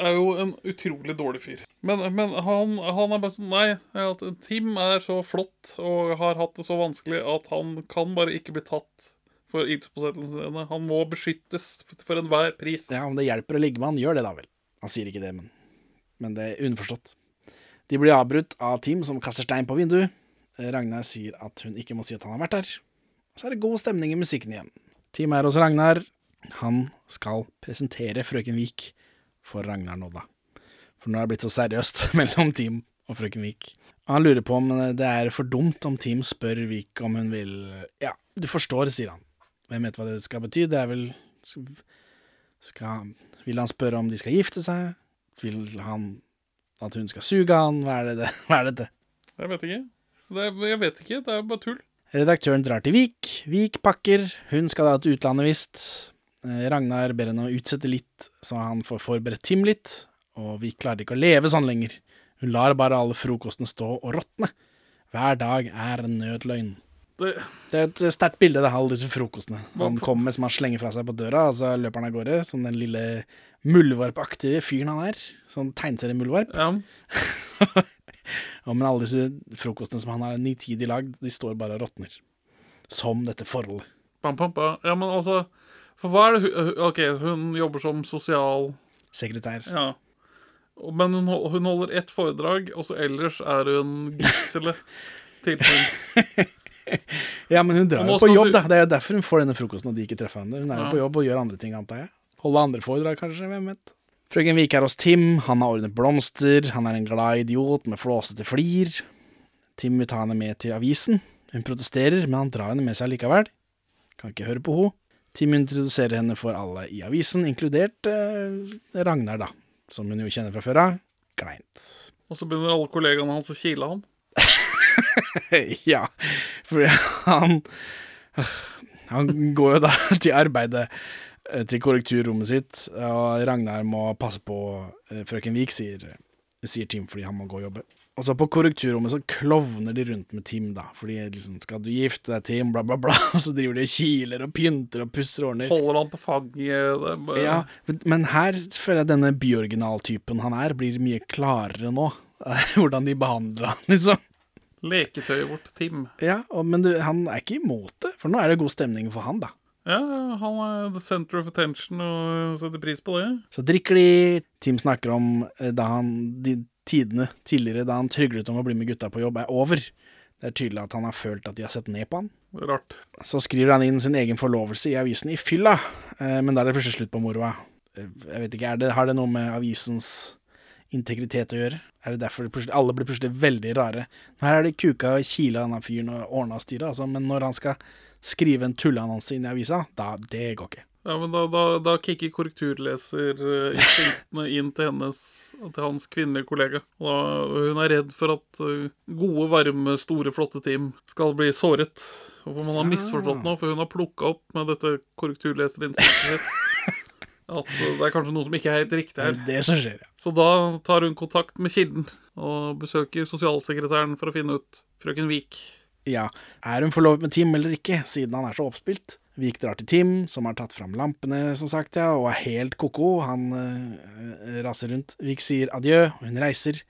er jo en utrolig dårlig fyr. Men, men han, han er bare sånn Nei, at Tim er så flott og har hatt det så vanskelig at han kan bare ikke bli tatt for ildspåsettelsene. Han må beskyttes for enhver pris. Ja, Om det hjelper å ligge med han, gjør det da vel. Han sier ikke det, men, men det er underforstått. De blir avbrutt av Tim som kaster stein på vinduet. Ragnar sier at hun ikke må si at han har vært der. Så er det god stemning i musikken igjen. Team er hos Ragnar. Han skal presentere frøken Vik for Ragnar nå, da. For nå er det blitt så seriøst mellom Team og frøken Vik. Han lurer på om det er for dumt om Team spør Vik om hun vil Ja, du forstår, sier han. Hvem vet hva det skal bety? Det er vel skal, Vil han spørre om de skal gifte seg? Vil han at hun skal suge han? Hva er, det? Hva er dette? Jeg vet ikke. Er, jeg vet ikke. Det er bare tull. Redaktøren drar til Vik. Vik pakker. Hun skal da til utlandet, visst. Eh, Ragnar ber henne å utsette litt, så han får forberedt Tim litt. Og Vik klarer ikke å leve sånn lenger. Hun lar bare alle frokostene stå og råtne. Hver dag er en nødløgn. Det, Det er et sterkt bilde, det, alle disse frokostene. Han kommer som han slenger fra seg på døra, og så løper han av gårde, som den lille muldvarpaktige fyren han er. Sånn tegneseriemuldvarp. ja. Ja, men alle disse frokostene som han har nitidig lagd, de står bare og råtner. Som dette forholdet. Bam, bam, bam. Ja, men altså For hva er det hun OK, hun jobber som sosial Sekretær. Ja. Men hun, hun holder ett foredrag, og så ellers er hun gisselet til hun. Ja, men hun drar jo på jobb, du- da. Det er jo derfor hun får denne frokosten og de ikke treffer henne. Hun er jo Ja. på jobb og gjør andre ting, antar jeg. Holde andre foredrag, kanskje. Hvem vet. Frøken Vik er hos Tim, han har ordnet blomster, han er en glad idiot med flåsete flir. Tim vil ta henne med til avisen. Hun protesterer, men han drar henne med seg likevel. Kan ikke høre på henne. Tim introduserer henne for alle i avisen, inkludert eh, Ragnar, da, som hun jo kjenner fra før av. Kleint. Og så begynner alle kollegaene hans å kile han. ja, fordi han Han går jo da til arbeidet til korrekturrommet sitt, og Ragnar må passe på eh, frøken Vik, sier, sier Tim fordi han må gå og jobbe. Og så på korrekturrommet så klovner de rundt med Tim, da, fordi liksom skal du gifte deg, Tim, bla, bla, bla, og så driver de og kiler og pynter og pusser og ordner. Holder han på fanget. Bare... Ja, men- men her føler jeg denne byoriginaltypen han er, blir mye klarere nå. Hvordan de behandler han, liksom. Leketøyet vårt, Tim. Ja, og, men du, han er ikke imot det, for nå er det god stemning for han, da. Ja, han er the center of attention og setter pris på det. Så drikker de. Tim snakker om eh, da han, de tidene tidligere da han tryglet om å bli med gutta på jobb, er over. Det er tydelig at han har følt at de har sett ned på han. Rart. Så skriver han inn sin egen forlovelse i avisen i fylla, eh, men da er det plutselig slutt på moroa. Eh, Jeg vet ikke, er det, Har det noe med avisens integritet å gjøre? Er det derfor det alle blir plutselig veldig rare? Her er det kuka og kila denne fyren og ordna og styra, altså, men når han skal skrive en tulleannonse inn i avisa, da Det går ikke. Ja, men da, da, da kicker korrekturleserinstinktene inn til hennes til hans kvinnelige kollega. Og da, hun er redd for at uh, gode, varme, store, flotte team skal bli såret. Og for man har misforstått noe, for hun har plukka opp med dette korrekturleserinstinktet sitt. At uh, det er kanskje noe som ikke er helt riktig Det her. er det som skjer, ja. Så da tar hun kontakt med kilden og besøker sosialsekretæren for å finne ut frøken Vik. Ja, er hun forlovet med Tim eller ikke, siden han er så oppspilt? Vik drar til Tim, som har tatt fram lampene, som sagt, ja, og er helt ko-ko. Han øh, raser rundt. Vik sier adjø, og hun reiser.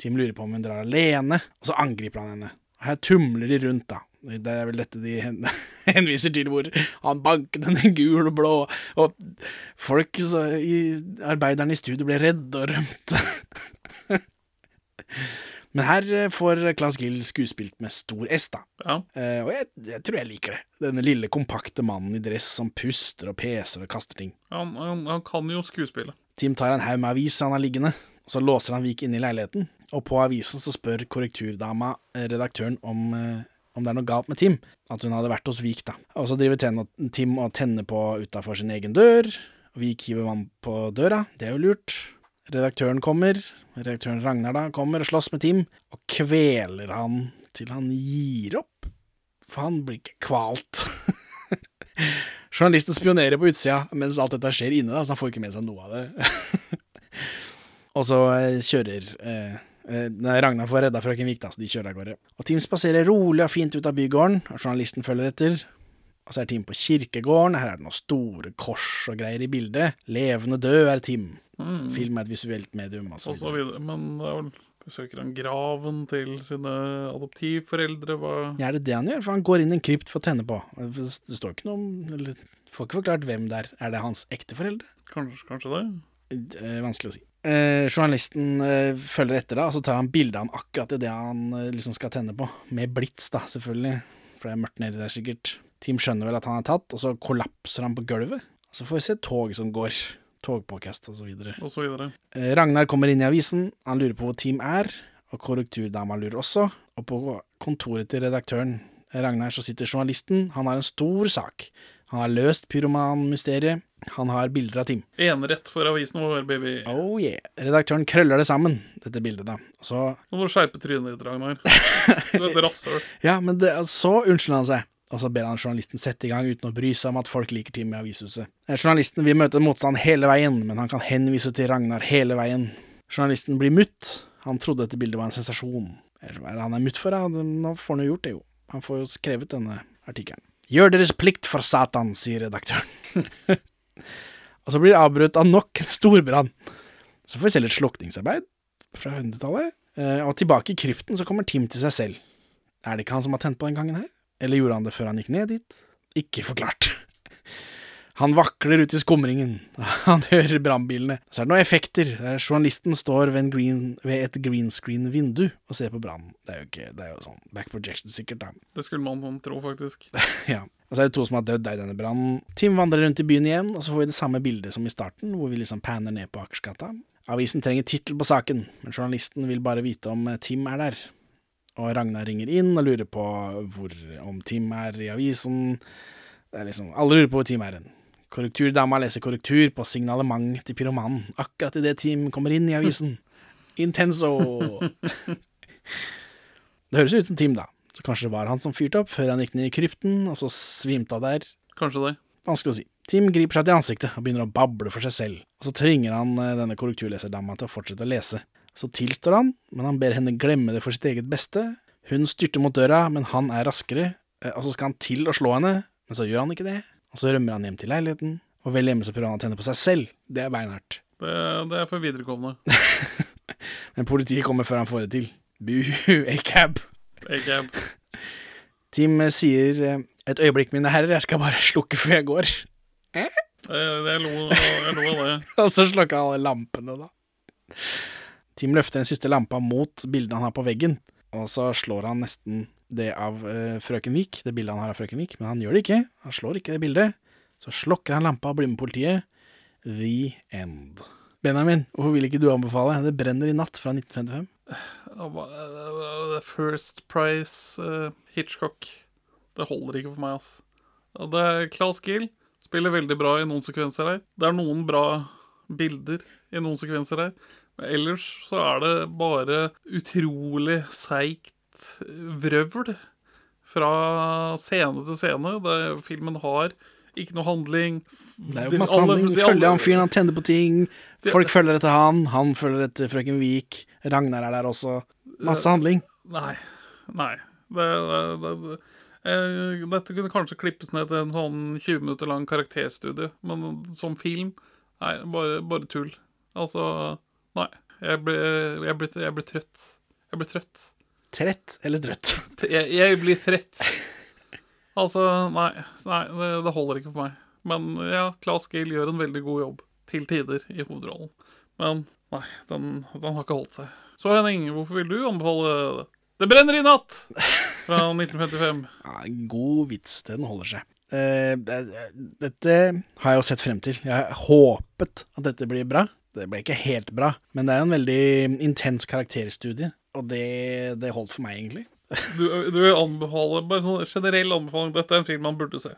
Tim lurer på om hun drar alene, og så angriper han henne. Her tumler de rundt, da. Det er vel dette de henviser til, hvor han banket henne gul og blå, og folk så, i arbeiderne i studio ble redde og rømte. Men her eh, får Claes Gill skuespilt med stor S, da. Ja. Eh, og jeg, jeg tror jeg liker det. Denne lille, kompakte mannen i dress som puster og peser og kaster ting. Han, han, han kan jo skuespille. Tim tar en haug med aviser han har liggende, og så låser han Vik inne i leiligheten. Og på avisen så spør korrekturdama eh, redaktøren om, eh, om det er noe galt med Tim. At hun hadde vært hos Vik, da. Og så driver Tim og tenner på utafor sin egen dør. Og Vik hiver vann på døra, det er jo lurt. Redaktøren kommer, redaktøren Ragnar da, kommer og slåss med Tim, og kveler han til han gir opp. For han blir ikke kvalt. Journalisten spionerer på utsida mens alt dette skjer inne, da, så han får ikke med seg noe av det. og så eh, kjører eh, eh, nei, Ragnar får redda frøken Vik, da, så de kjører av gårde. Og Tim spaserer rolig og fint ut av bygården, og journalisten følger etter. Og så er Tim på kirkegården, her er det noen store kors og greier i bildet. Levende død er Tim. Film er et visuelt medium. Altså. og så videre. Men det er vel besøker han graven til sine adoptivforeldre? Hva Ja, er det det han gjør? For han går inn i en krypt for å tenne på. Det står ikke noe om eller, Får ikke forklart hvem det er. Er det hans ekteforeldre? Kanskje, kanskje det? Eh, vanskelig å si. Eh, journalisten eh, følger etter, da, og så tar han bilde av han akkurat idet han eh, liksom skal tenne på. Med blits, da, selvfølgelig. For det er mørkt nedi der, sikkert. Team skjønner vel at han er tatt, og så kollapser han på gulvet. Så får vi se tog som går. Togpåkast og så videre. Og så videre. Eh, Ragnar kommer inn i avisen, han lurer på hvor Team er, og korrekturdama lurer også. Og på kontoret til redaktøren Ragnar så sitter journalisten, han har en stor sak. Han har løst pyromanmysteriet, han har bilder av Team. Enerett for avisen vår, baby. Oh yeah. Redaktøren krøller det sammen, dette bildet, da. Så Nå må du skjerpe trynet ditt, Ragnar. Du er et rasshøl. Ja, men det, så unnskylder han seg. Og så ber han journalisten sette i gang uten å bry seg om at folk liker Tim i avishuset. Eh, Journalisten vil møte motstand hele veien, men han kan henvise til Ragnar hele veien. Journalisten blir mutt. Han trodde dette bildet var en sensasjon. Eller hva er det han er mutt for? Ja? Nå får han jo gjort det, jo. Han får jo skrevet denne artikkelen. Gjør deres plikt for Satan, sier redaktøren. og så blir det avbrutt av nok en storbrann. Så får vi se litt slukningsarbeid fra 100-tallet. Eh, og tilbake i krypten så kommer Tim til seg selv. Er det ikke han som har tent på den gangen her? Eller gjorde han det før han gikk ned dit? Ikke forklart. Han vakler ut i skumringen. Han hører brannbilene. Så er det noen effekter. Der journalisten står ved, en green, ved et green screen-vindu og ser på brannen. Det er jo ikke, det er jo sånn back projection sikkert, da. Det skulle man sånn tro, faktisk. Ja. Og så er det to som har dødd i denne brannen. Tim vandrer rundt i byen igjen, og så får vi det samme bildet som i starten, hvor vi liksom panner ned på Akersgata. Avisen trenger tittel på saken, men journalisten vil bare vite om eh, Tim er der. Og Ragnar ringer inn og lurer på hvor, om Tim er i avisen. Det er liksom, Alle lurer på hvor Tim er hen. Korrekturdama leser korrektur på signalement til pyromanen, akkurat idet Tim kommer inn i avisen. Intenso! Det høres ut som Tim, da. Så kanskje det var han som fyrte opp før han gikk ned i krypten, og så svimte av der. Kanskje det. Vanskelig å si. Tim griper seg til ansiktet og begynner å bable for seg selv, og så tvinger han eh, denne korrekturleserdama til å fortsette å lese. Så tilstår han, men han ber henne glemme det for sitt eget beste. Hun styrter mot døra, men han er raskere, eh, og så skal han til å slå henne, men så gjør han ikke det. Og så rømmer han hjem til leiligheten, og vel hjemme så prøver han å tenne på seg selv. Det er beinhardt. Det, det er for viderekomne. Men politiet kommer før han får det til. Buhu, A-cab. Tim eh, sier eh, et øyeblikk, mine herrer, jeg skal bare slukke før jeg går. Eh? jeg, jeg lo av det. Og så slukker han alle lampene, da. Tim løfter den siste lampa mot bildet han har på veggen, og så slår han nesten det av eh, Frøken Vik, det bildet han har av Frøken Vik, men han gjør det ikke. Han slår ikke det bildet. Så slokker han lampa og blir med politiet. The end. Benjamin, hvorfor vil ikke du anbefale Det brenner i natt fra 1955? Det er First Price uh, Hitchcock. Det holder ikke for meg, altså. Det er Claes Gill. Spiller veldig bra i noen sekvenser her. Det er noen bra bilder i noen sekvenser her. Ellers så er det bare utrolig seigt vrøvl fra scene til scene. Det, filmen har ikke noe handling. Det er jo masse alle- handling. Du Følger han fyren, han tenner på ting. De- Folk følger etter han, han følger etter frøken Vik. Ragnar er der også. Masse handling. Nei. Nei. Det, det. Eh, dette kunne kanskje klippes ned til en sånn 20 minutter lang karakterstudie, men som film Nei, bare, bare tull. Altså Nei. Jeg blir, jeg blir, jeg blir trøtt. Jeg blir trøtt. Trett eller trøtt? Jeg, jeg blir trett. Altså, nei. nei det, det holder ikke for meg. Men ja, Claes Gill gjør en veldig god jobb. Til tider i hovedrollen. Men nei, den, den har ikke holdt seg. Så Henning, hvorfor vil du anbefale Det brenner i natt! Fra 1955. Ja, god vits, den holder seg. Eh, dette har jeg jo sett frem til. Jeg har håpet at dette blir bra. Det ble ikke helt bra, men det er en veldig intens karakterstudie, og det, det holdt for meg, egentlig. Du, du anbefaler Bare sånn generell anbefaling. Dette er en film man burde se.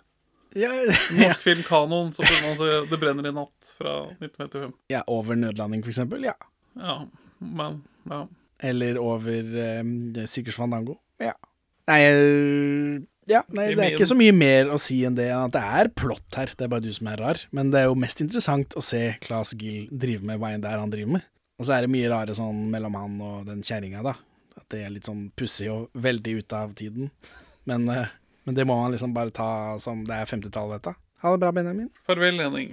Ja, Norsk filmkanon, så burde man se Det brenner i natt fra 1955. ja over nødlanding, for eksempel. Ja. Ja, men ja. Eller over um, Sikkers Fandango. Ja. Nei, eh, ja, nei, det er ikke så mye mer å si enn det enn at det er plott her. Det er bare du som er rar. Men det er jo mest interessant å se Claes Gill drive med hva enn det er han driver med. Og så er det mye rare sånn mellom han og den kjerringa, da. At det er litt sånn pussig og veldig ute av tiden. Men, eh, men det må man liksom bare ta som det er 50-tallet, dette. Ha det bra, Benjamin. Farvel, Henning.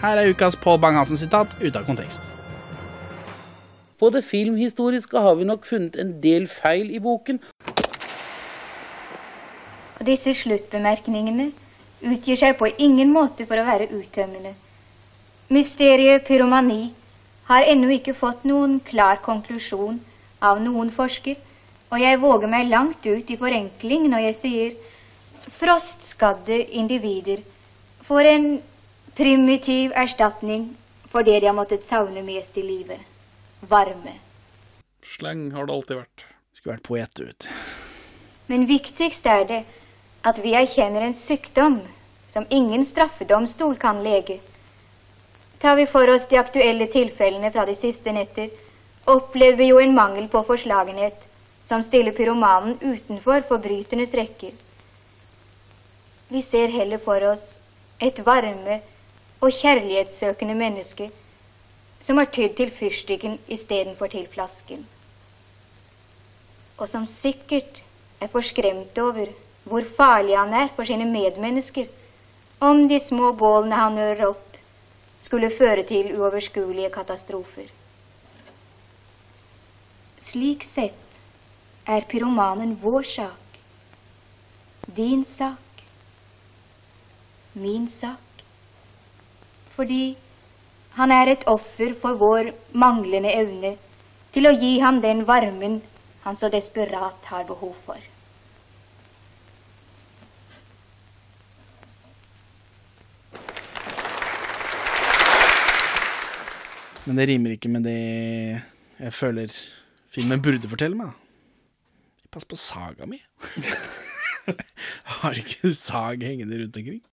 Her er ukas Pål Bang-Hansen-sitat ute av kontekst. På det filmhistoriske har vi nok funnet en del feil i boken. Og disse sluttbemerkningene utgir seg på ingen måte for å være uttømmende. Mysteriet pyromani har ennå ikke fått noen klar konklusjon av noen forsker, og jeg våger meg langt ut i forenkling når jeg sier frostskadde individer får en primitiv erstatning for det de har måttet savne mest i livet varme. Sleng har det alltid vært. Skulle vært poet, ut. Men viktigst er det at vi erkjenner en sykdom som ingen straffedomstol kan lege. Tar vi for oss de aktuelle tilfellene fra de siste netter, opplever vi jo en mangel på forslagenhet som stiller pyromanen utenfor forbryternes rekker. Vi ser heller for oss et varme og kjærlighetssøkende menneske som har tydd til fyrstikken istedenfor til flasken. Og som sikkert er forskremt over hvor farlig han er for sine medmennesker om de små bålene han ører opp, skulle føre til uoverskuelige katastrofer. Slik sett er pyromanen vår sak, din sak, min sak. Fordi han er et offer for vår manglende evne til å gi ham den varmen han så desperat har behov for. Men det rimer ikke med det jeg føler filmen burde fortelle meg. Pass på saga mi. Har ikke sag hengende rundt omkring?